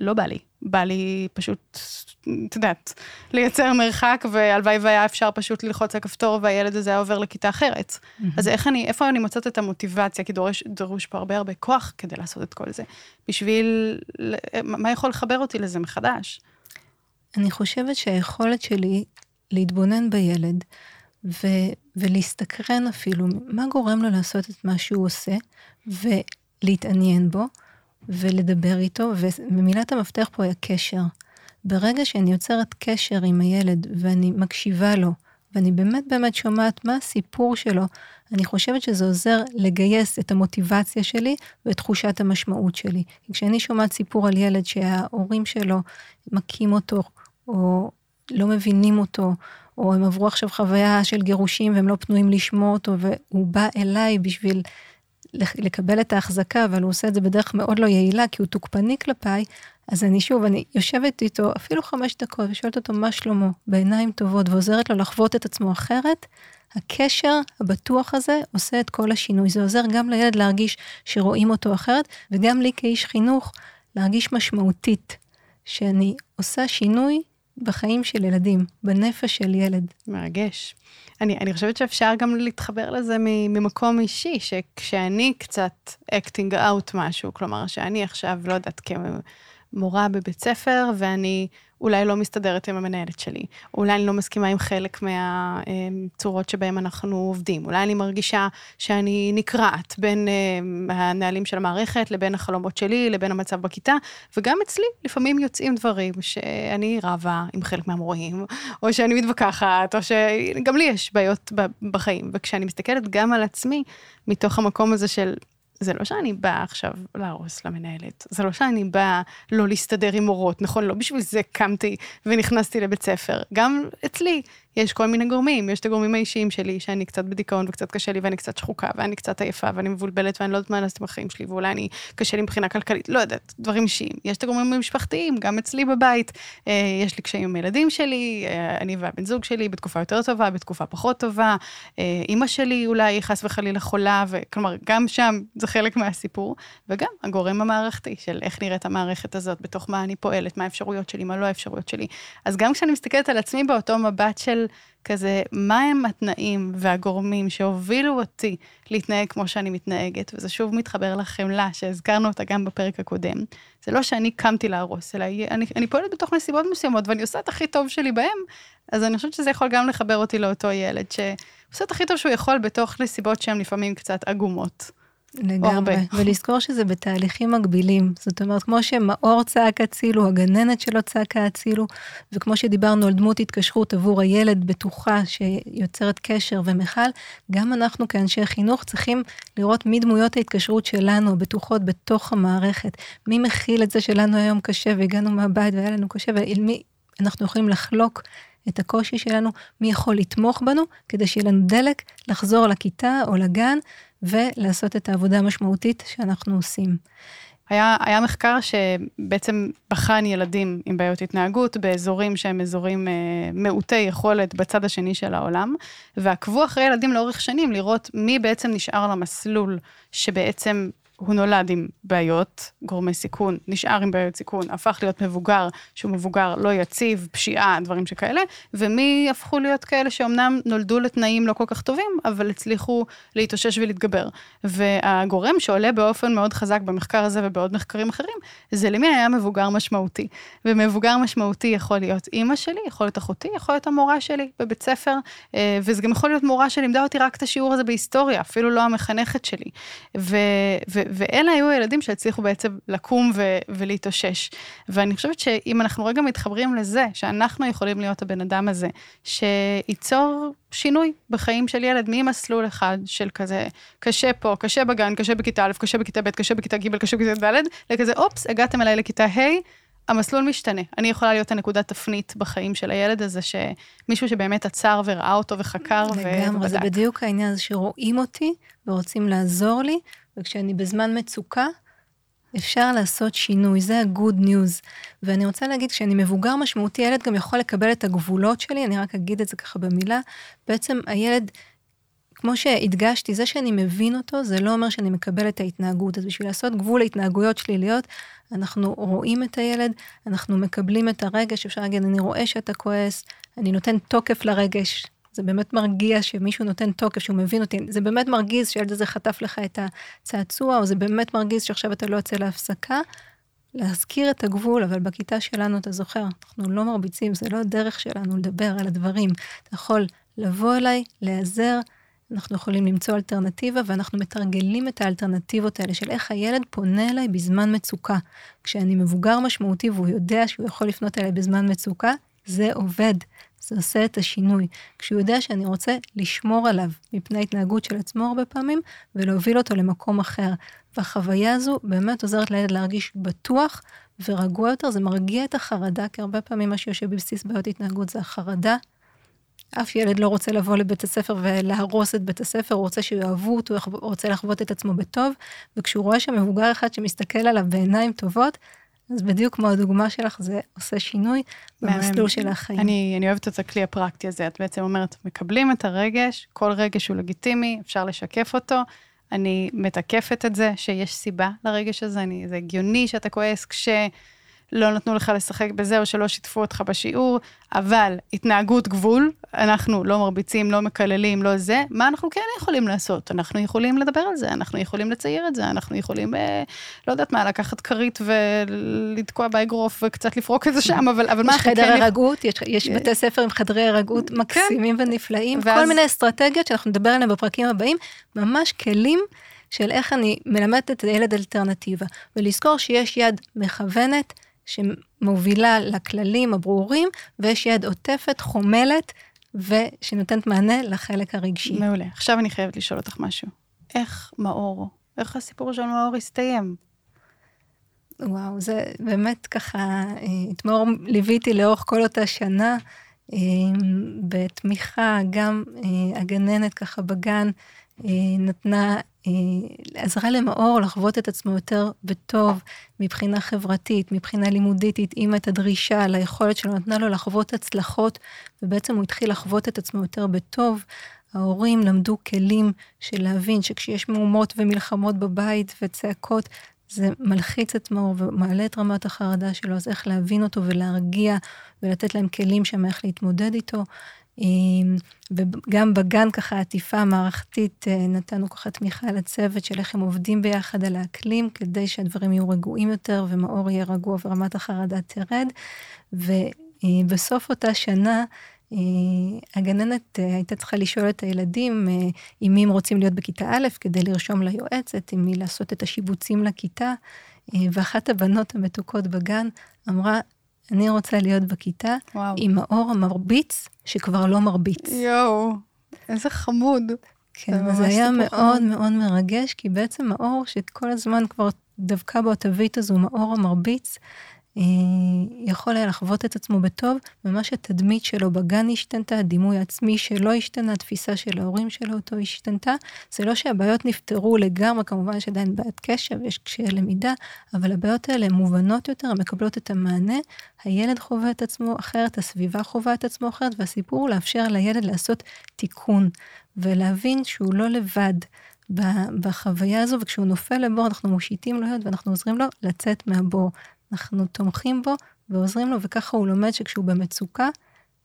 לא בא לי. בא לי פשוט, את יודעת, לייצר מרחק, והלוואי והיה אפשר פשוט ללחוץ על כפתור והילד הזה היה עובר לכיתה אחרת. Mm-hmm. אז איך אני, איפה אני מוצאת את המוטיבציה? כי דורש, דרוש פה הרבה הרבה כוח כדי לעשות את כל זה. בשביל, מה יכול לחבר אותי לזה מחדש? אני חושבת שהיכולת שלי להתבונן בילד, ו, ולהסתקרן אפילו, מה גורם לו לעשות את מה שהוא עושה, ולהתעניין בו, ולדבר איתו, ומילת המפתח פה היא הקשר. ברגע שאני יוצרת קשר עם הילד ואני מקשיבה לו, ואני באמת באמת שומעת מה הסיפור שלו, אני חושבת שזה עוזר לגייס את המוטיבציה שלי ואת תחושת המשמעות שלי. כשאני שומעת סיפור על ילד שההורים שלו מכים אותו, או לא מבינים אותו, או הם עברו עכשיו חוויה של גירושים והם לא פנויים לשמוע אותו, והוא בא אליי בשביל לקבל את ההחזקה, אבל הוא עושה את זה בדרך מאוד לא יעילה, כי הוא תוקפני כלפיי, אז אני שוב, אני יושבת איתו אפילו חמש דקות ושואלת אותו מה שלמה, בעיניים טובות, ועוזרת לו לחוות את עצמו אחרת, הקשר הבטוח הזה עושה את כל השינוי. זה עוזר גם לילד להרגיש שרואים אותו אחרת, וגם לי כאיש חינוך להרגיש משמעותית, שאני עושה שינוי בחיים של ילדים, בנפש של ילד. מרגש. אני, אני חושבת שאפשר גם להתחבר לזה ממקום אישי, שכשאני קצת acting out משהו, כלומר שאני עכשיו, לא יודעת, כמורה בבית ספר, ואני אולי לא מסתדרת עם המנהלת שלי, אולי אני לא מסכימה עם חלק מהצורות שבהן אנחנו עובדים, אולי אני מרגישה שאני נקרעת בין אה, הנהלים של המערכת לבין החלומות שלי, לבין המצב בכיתה, וגם אצלי לפעמים יוצאים דברים שאני רבה עם חלק מהמורים, או שאני מתווכחת, או שגם לי יש בעיות בחיים, וכשאני מסתכלת גם על עצמי, מתוך המקום הזה של זה לא שאני באה עכשיו להרוס למנהלת, זה לא שאני באה לא להסתדר עם מורות, נכון? לא בשביל זה קמתי ונכנסתי לבית ספר. גם אצלי יש כל מיני גורמים, יש את הגורמים האישיים שלי, שאני קצת בדיכאון וקצת קשה לי ואני קצת שחוקה ואני קצת עייפה ואני מבולבלת ואני לא יודעת מה לעשות עם החיים שלי ואולי אני קשה לי מבחינה כלכלית, לא יודעת, דברים אישיים. יש את הגורמים המשפחתיים, גם אצלי בבית, אה, יש לי קשיים עם הילדים שלי, אה, אני והבן זוג שלי בתקופה יותר טובה, בתקופה פחות טובה, אה, אימא שלי אולי חס וחלילה חולה, וכלומר, גם שם זה חלק מהסיפור, וגם הגורם המערכתי של איך נראית המערכת הזאת, בתוך מה אני פועלת, מה האפשרויות שלי, מה לא האפשרויות שלי. אז גם כשאני מסתכלת על עצמי באותו מבט של כזה, מה הם התנאים והגורמים שהובילו אותי להתנהג כמו שאני מתנהגת, וזה שוב מתחבר לחמלה שהזכרנו אותה גם בפרק הקודם. זה לא שאני קמתי להרוס, אלא אני, אני פועלת בתוך נסיבות מסוימות ואני עושה את הכי טוב שלי בהם, אז אני חושבת שזה יכול גם לחבר אותי לאותו ילד, שעושה את הכי טוב שהוא יכול בתוך נסיבות שהן לפעמים קצת עגומות. לגמרי, ולזכור שזה בתהליכים מקבילים. זאת אומרת, כמו שמאור צעק הצילו, הגננת שלו צעקה הצילו, וכמו שדיברנו על דמות התקשרות עבור הילד בטוחה שיוצרת קשר ומכל, גם אנחנו כאנשי חינוך צריכים לראות מי דמויות ההתקשרות שלנו הבטוחות בתוך המערכת. מי מכיל את זה שלנו היום קשה והגענו מהבית והיה לנו קשה, ועל מי אנחנו יכולים לחלוק את הקושי שלנו, מי יכול לתמוך בנו, כדי שיהיה לנו דלק לחזור לכיתה או לגן ולעשות את העבודה המשמעותית שאנחנו עושים. היה, היה מחקר שבעצם בחן ילדים עם בעיות התנהגות באזורים שהם אזורים אה, מעוטי יכולת בצד השני של העולם, ועקבו אחרי ילדים לאורך שנים לראות מי בעצם נשאר למסלול שבעצם הוא נולד עם בעיות, גורמי סיכון, נשאר עם בעיות סיכון, הפך להיות מבוגר, שהוא מבוגר לא יציב, פשיעה, דברים שכאלה, ומי הפכו להיות כאלה שאומנם נולדו לתנאים לא כל כך טובים, אבל הצליחו להתאושש ולהתגבר. והגורם שעולה באופן מאוד חזק במחקר הזה ובעוד מחקרים אחרים, זה למי היה מבוגר משמעותי. ומבוגר משמעותי יכול להיות אימא שלי, יכול להיות אחותי, יכול להיות המורה שלי בבית ספר, אה, וזה גם יכול להיות מורה שלימדה אותי רק את השיעור הזה בהיסטוריה, אפילו לא המחנכת שלי. ו- ו- ואלה היו הילדים שהצליחו בעצם לקום ו- ולהתאושש. ואני חושבת שאם אנחנו רגע מתחברים לזה, שאנחנו יכולים להיות הבן אדם הזה, שייצור שינוי בחיים של ילד ממסלול אחד של כזה, קשה פה, קשה בגן, קשה בכיתה א', קשה בכיתה ב', קשה בכיתה ג', קשה בכיתה ד', לכזה, אופס, הגעתם אליי לכיתה ה', המסלול משתנה. אני יכולה להיות הנקודת תפנית בחיים של הילד הזה, שמישהו שבאמת עצר וראה אותו וחקר לגמרי, ובדק. לגמרי, זה בדיוק העניין הזה שרואים אותי ורוצים לעזור לי, וכשאני בזמן מצוקה, אפשר לעשות שינוי, זה ה-good news. ואני רוצה להגיד, כשאני מבוגר משמעותי, הילד גם יכול לקבל את הגבולות שלי, אני רק אגיד את זה ככה במילה. בעצם הילד, כמו שהדגשתי, זה שאני מבין אותו, זה לא אומר שאני מקבל את ההתנהגות. אז בשביל לעשות גבול להתנהגויות שליליות, אנחנו רואים את הילד, אנחנו מקבלים את הרגש, אפשר להגיד, אני רואה שאתה כועס, אני נותן תוקף לרגש, זה באמת מרגיע שמישהו נותן תוקף, שהוא מבין אותי, זה באמת מרגיז שהילד הזה חטף לך את הצעצוע, או זה באמת מרגיז שעכשיו אתה לא יוצא להפסקה. להזכיר את הגבול, אבל בכיתה שלנו, אתה זוכר, אנחנו לא מרביצים, זה לא הדרך שלנו לדבר על הדברים. אתה יכול לבוא אליי, להיעזר, אנחנו יכולים למצוא אלטרנטיבה, ואנחנו מתרגלים את האלטרנטיבות האלה של איך הילד פונה אליי בזמן מצוקה. כשאני מבוגר משמעותי והוא יודע שהוא יכול לפנות אליי בזמן מצוקה, זה עובד. זה עושה את השינוי. כשהוא יודע שאני רוצה לשמור עליו מפני התנהגות של עצמו הרבה פעמים, ולהוביל אותו למקום אחר. והחוויה הזו באמת עוזרת לילד להרגיש בטוח ורגוע יותר, זה מרגיע את החרדה, כי הרבה פעמים מה שיושב בבסיס בעיות התנהגות זה החרדה. אף ילד לא רוצה לבוא לבית הספר ולהרוס את בית הספר, הוא רוצה שיאהבו אותו, הוא רוצה לחוות את עצמו בטוב, וכשהוא רואה שם מבוגר אחד שמסתכל עליו בעיניים טובות, אז בדיוק כמו הדוגמה שלך, זה עושה שינוי במסלול של החיים. אני, אני אוהבת את הכלי הפרקטי הזה. את בעצם אומרת, מקבלים את הרגש, כל רגש הוא לגיטימי, אפשר לשקף אותו. אני מתקפת את זה שיש סיבה לרגש הזה, אני, זה הגיוני שאתה כועס כש... לא נתנו לך לשחק בזה, או שלא שיתפו אותך בשיעור, אבל התנהגות גבול, אנחנו לא מרביצים, לא מקללים, לא זה, מה אנחנו כן יכולים לעשות? אנחנו יכולים לדבר על זה, אנחנו יכולים לצייר את זה, אנחנו יכולים, אה, לא יודעת מה, לקחת כרית ולתקוע באגרוף וקצת לפרוק את זה שם, אבל, אבל מה כן... יש חדר הרגות, יש, יש בתי ספר עם חדרי הרגות כן. מקסימים כן. ונפלאים, ואז... כל מיני אסטרטגיות שאנחנו נדבר עליהן בפרקים הבאים, ממש כלים. של איך אני מלמדת את הילד אלטרנטיבה, ולזכור שיש יד מכוונת שמובילה לכללים הברורים, ויש יד עוטפת, חומלת, ושנותנת מענה לחלק הרגשי. מעולה. עכשיו אני חייבת לשאול אותך משהו. איך מאור, איך הסיפור של מאור הסתיים? וואו, זה באמת ככה, אה, את מאור ליוויתי לאורך כל אותה שנה, אה, בתמיכה, גם אה, הגננת ככה בגן נתנה עזרה למאור לחוות את עצמו יותר בטוב מבחינה חברתית, מבחינה לימודית, התאימה את הדרישה ליכולת שלו, נתנה לו לחוות הצלחות, ובעצם הוא התחיל לחוות את עצמו יותר בטוב. ההורים למדו כלים של להבין שכשיש מהומות ומלחמות בבית וצעקות, זה מלחיץ את מאור ומעלה את רמת החרדה שלו, אז איך להבין אותו ולהרגיע ולתת להם כלים שם איך להתמודד איתו. וגם בגן ככה עטיפה מערכתית אה, נתנו ככה תמיכה לצוות של איך הם עובדים ביחד על האקלים, כדי שהדברים יהיו רגועים יותר ומאור יהיה רגוע ורמת החרדה תרד. ובסוף אותה שנה, אה, הגננת אה, הייתה צריכה לשאול את הילדים עם מי הם רוצים להיות בכיתה א', כדי לרשום ליועצת, עם מי לעשות את השיבוצים לכיתה. ואחת הבנות המתוקות בגן אמרה, אני רוצה להיות בכיתה וואו. עם האור המרביץ שכבר לא מרביץ. יואו, איזה חמוד. כן, זה היה מאוד חמוד. מאוד מרגש, כי בעצם האור שכל הזמן כבר דבקה בו התווית הזו, מאור המרביץ, יכול היה לחוות את עצמו בטוב, ממש התדמית שלו בגן השתנתה, הדימוי העצמי שלו השתנה, התפיסה של ההורים שלו אותו השתנתה. זה לא שהבעיות נפתרו לגמרי, כמובן יש עדיין בעיית קשב, יש קשיי למידה, אבל הבעיות האלה הן מובנות יותר, הן מקבלות את המענה, הילד חווה את עצמו אחרת, הסביבה חווה את עצמו אחרת, והסיפור הוא לאפשר לילד לעשות תיקון, ולהבין שהוא לא לבד. בחוויה הזו, וכשהוא נופל לבור, אנחנו מושיטים לו יד ואנחנו עוזרים לו לצאת מהבור. אנחנו תומכים בו ועוזרים לו, וככה הוא לומד שכשהוא במצוקה,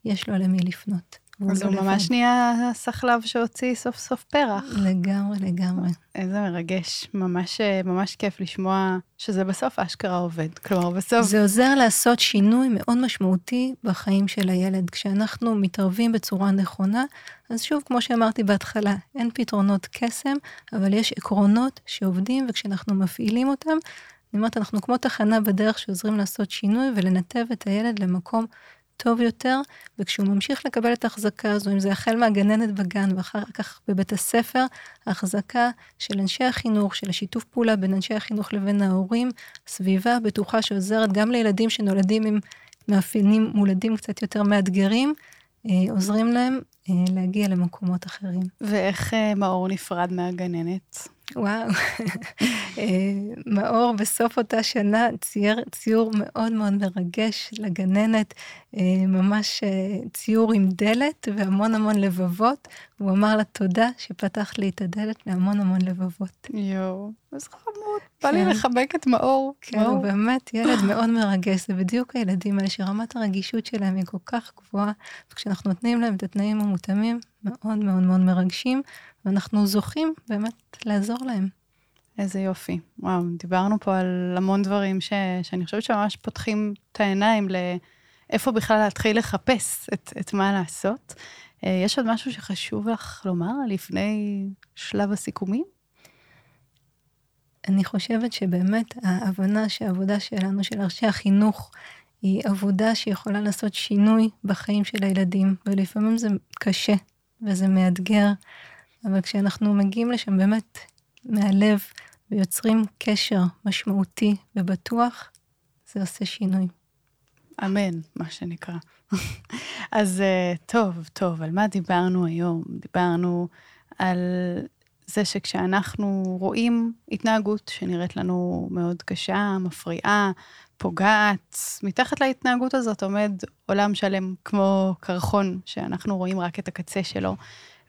יש לו למי לפנות. אז הוא ממש נהיה הסחלב שהוציא סוף סוף פרח. לגמרי, לגמרי. איזה מרגש, ממש, ממש כיף לשמוע שזה בסוף אשכרה עובד. כלומר, בסוף... זה עוזר לעשות שינוי מאוד משמעותי בחיים של הילד. כשאנחנו מתערבים בצורה נכונה, אז שוב, כמו שאמרתי בהתחלה, אין פתרונות קסם, אבל יש עקרונות שעובדים, וכשאנחנו מפעילים אותם, אני אומרת, אנחנו כמו תחנה בדרך שעוזרים לעשות שינוי ולנתב את הילד למקום טוב יותר, וכשהוא ממשיך לקבל את ההחזקה הזו, אם זה החל מהגננת בגן ואחר כך בבית הספר, ההחזקה של אנשי החינוך, של השיתוף פעולה בין אנשי החינוך לבין ההורים, סביבה בטוחה שעוזרת גם לילדים שנולדים עם מאפיינים מולדים קצת יותר מאתגרים, אה, עוזרים להם אה, להגיע למקומות אחרים. ואיך אה, מאור נפרד מהגננת? וואו, אה, מאור בסוף אותה שנה צייר ציור מאוד מאוד מרגש לגננת, אה, ממש אה, ציור עם דלת והמון המון לבבות. הוא אמר לה תודה שפתחת לי את הדלת להמון המון לבבות. יואו, איזה חמוד. בא לי כן. לחבק את מאור. כן, הוא באמת ילד מאוד מרגש. זה בדיוק הילדים האלה שרמת הרגישות שלהם היא כל כך גבוהה, וכשאנחנו נותנים להם את התנאים המותאמים, מאוד מאוד מאוד מרגשים, ואנחנו זוכים באמת לעזור להם. איזה יופי. וואו, דיברנו פה על המון דברים ש, שאני חושבת שממש פותחים את העיניים לאיפה בכלל להתחיל לחפש את, את מה לעשות. אה, יש עוד משהו שחשוב לך לומר לפני שלב הסיכומים? אני חושבת שבאמת ההבנה שהעבודה שלנו, של אנשי החינוך, היא עבודה שיכולה לעשות שינוי בחיים של הילדים, ולפעמים זה קשה וזה מאתגר, אבל כשאנחנו מגיעים לשם באמת מהלב ויוצרים קשר משמעותי ובטוח, זה עושה שינוי. אמן, מה שנקרא. אז אה, טוב, טוב, על מה דיברנו היום? דיברנו על זה שכשאנחנו רואים התנהגות שנראית לנו מאוד קשה, מפריעה, פוגעת, מתחת להתנהגות הזאת עומד עולם שלם כמו קרחון, שאנחנו רואים רק את הקצה שלו.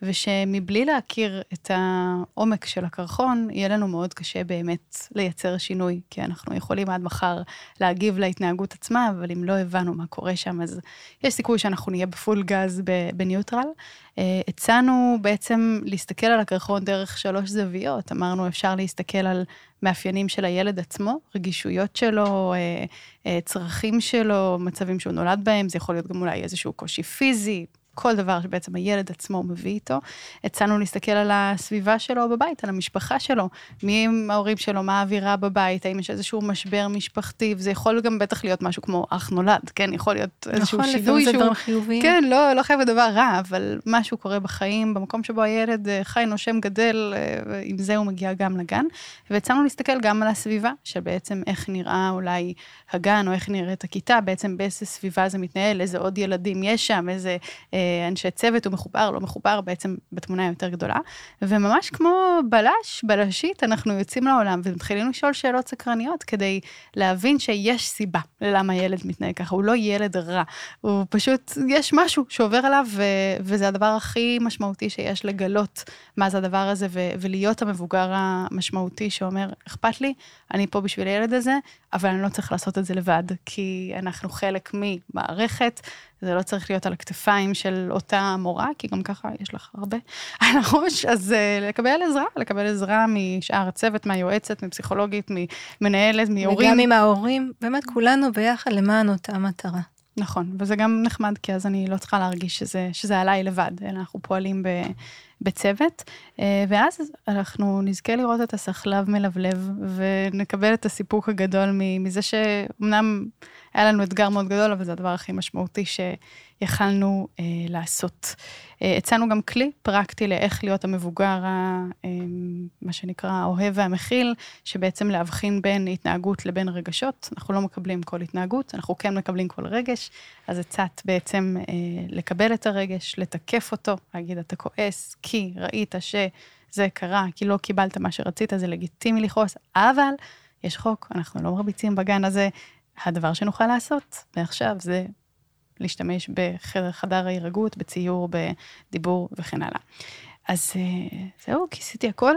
ושמבלי להכיר את העומק של הקרחון, יהיה לנו מאוד קשה באמת לייצר שינוי, כי אנחנו יכולים עד מחר להגיב להתנהגות עצמה, אבל אם לא הבנו מה קורה שם, אז יש סיכוי שאנחנו נהיה בפול גז בניוטרל. אה, הצענו בעצם להסתכל על הקרחון דרך שלוש זוויות. אמרנו, אפשר להסתכל על מאפיינים של הילד עצמו, רגישויות שלו, אה, אה, צרכים שלו, מצבים שהוא נולד בהם, זה יכול להיות גם אולי איזשהו קושי פיזי, כל דבר שבעצם הילד עצמו מביא איתו. הצענו להסתכל על הסביבה שלו בבית, על המשפחה שלו, מי הם ההורים שלו, מה האווירה בבית, האם יש איזשהו משבר משפחתי, וזה יכול גם בטח להיות משהו כמו אח נולד, כן? יכול להיות איזשהו נכון, שינוי שהוא... נכון, לפעמים זה דבר חיובי. כן, לא, לא חייב דבר רע, אבל משהו קורה בחיים, במקום שבו הילד אה, חי, נושם, גדל, אה, עם זה הוא מגיע גם לגן. והצענו להסתכל גם על הסביבה, של בעצם איך נראה אולי הגן, או איך נראית הכיתה, בעצם באיזה סביבה זה מתנהל, איזה עוד ילדים יש שם, איזה... אה, אנשי צוות, הוא מחובר, לא מחובר, בעצם בתמונה יותר גדולה. וממש כמו בלש, בלשית, אנחנו יוצאים לעולם ומתחילים לשאול שאלות סקרניות כדי להבין שיש סיבה ללמה ילד מתנהג ככה, הוא לא ילד רע, הוא פשוט, יש משהו שעובר עליו, ו- וזה הדבר הכי משמעותי שיש לגלות מה זה הדבר הזה, ו- ולהיות המבוגר המשמעותי שאומר, אכפת לי, אני פה בשביל הילד הזה, אבל אני לא צריך לעשות את זה לבד, כי אנחנו חלק ממערכת, זה לא צריך להיות על הכתפיים של אותה מורה, כי גם ככה יש לך הרבה על הראש, אז uh, לקבל עזרה, לקבל עזרה משאר הצוות, מהיועצת, מפסיכולוגית, ממנהלת, מהורים. וגם עם ההורים, באמת כולנו ביחד למען אותה מטרה. נכון, וזה גם נחמד, כי אז אני לא צריכה להרגיש שזה, שזה עליי לבד, אלא אנחנו פועלים ב, בצוות, אה, ואז אנחנו נזכה לראות את הסחלב מלבלב, ונקבל את הסיפוק הגדול מזה שאומנם היה לנו אתגר מאוד גדול, אבל זה הדבר הכי משמעותי שיכלנו אה, לעשות. אה, הצענו גם כלי פרקטי לאיך להיות המבוגר, אה, מה שנקרא, האוהב והמכיל, שבעצם להבחין בין התנהגות לבין רגשות. אנחנו לא מקבלים כל התנהגות, אנחנו כן מקבלים כל רגש, אז הצעת בעצם אה, לקבל את הרגש, לתקף אותו, להגיד, אתה כועס, כי ראית שזה קרה, כי לא קיבלת מה שרצית, זה לגיטימי לכעוס, אבל יש חוק, אנחנו לא מרביצים בגן הזה, הדבר שנוכל לעשות מעכשיו זה להשתמש בחדר חדר ההירגעות, בציור, בדיבור וכן הלאה. אז אה, זהו, כיסיתי הכל.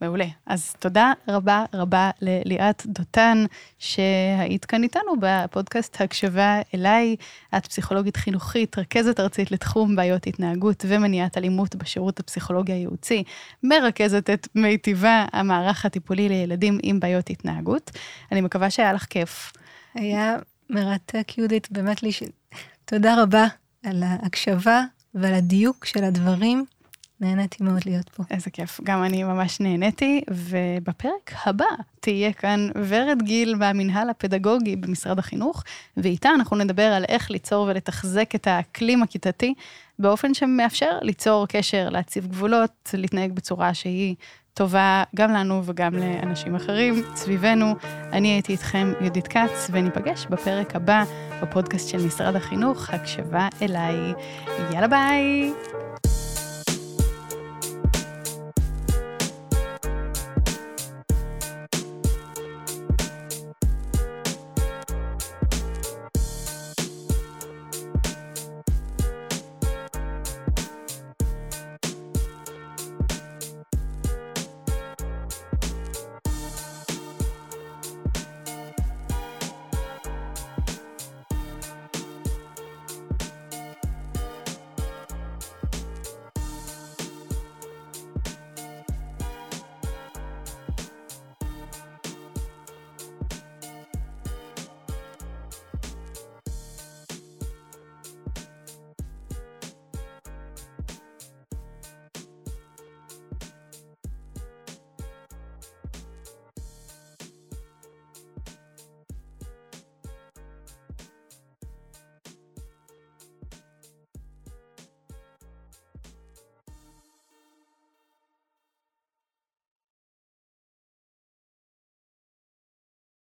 מעולה. אז תודה רבה רבה לליאת דותן, שהיית כאן איתנו בפודקאסט הקשבה אליי. את פסיכולוגית חינוכית, רכזת ארצית לתחום בעיות התנהגות ומניעת אלימות בשירות הפסיכולוגי הייעוצי, מרכזת את מיטיבה, המערך הטיפולי לילדים עם בעיות התנהגות. אני מקווה שהיה לך כיף. היה מרתק, יהודית, באמת לי ש... תודה רבה על ההקשבה ועל הדיוק של הדברים. נהניתי מאוד להיות פה. איזה כיף, גם אני ממש נהניתי, ובפרק הבא תהיה כאן ורד גיל מהמינהל הפדגוגי במשרד החינוך, ואיתה אנחנו נדבר על איך ליצור ולתחזק את האקלים הכיתתי, באופן שמאפשר ליצור קשר, להציב גבולות, להתנהג בצורה שהיא טובה גם לנו וגם לאנשים אחרים סביבנו. אני הייתי איתכם יהודית כץ, וניפגש בפרק הבא בפודקאסט של משרד החינוך, הקשבה אליי. יאללה ביי!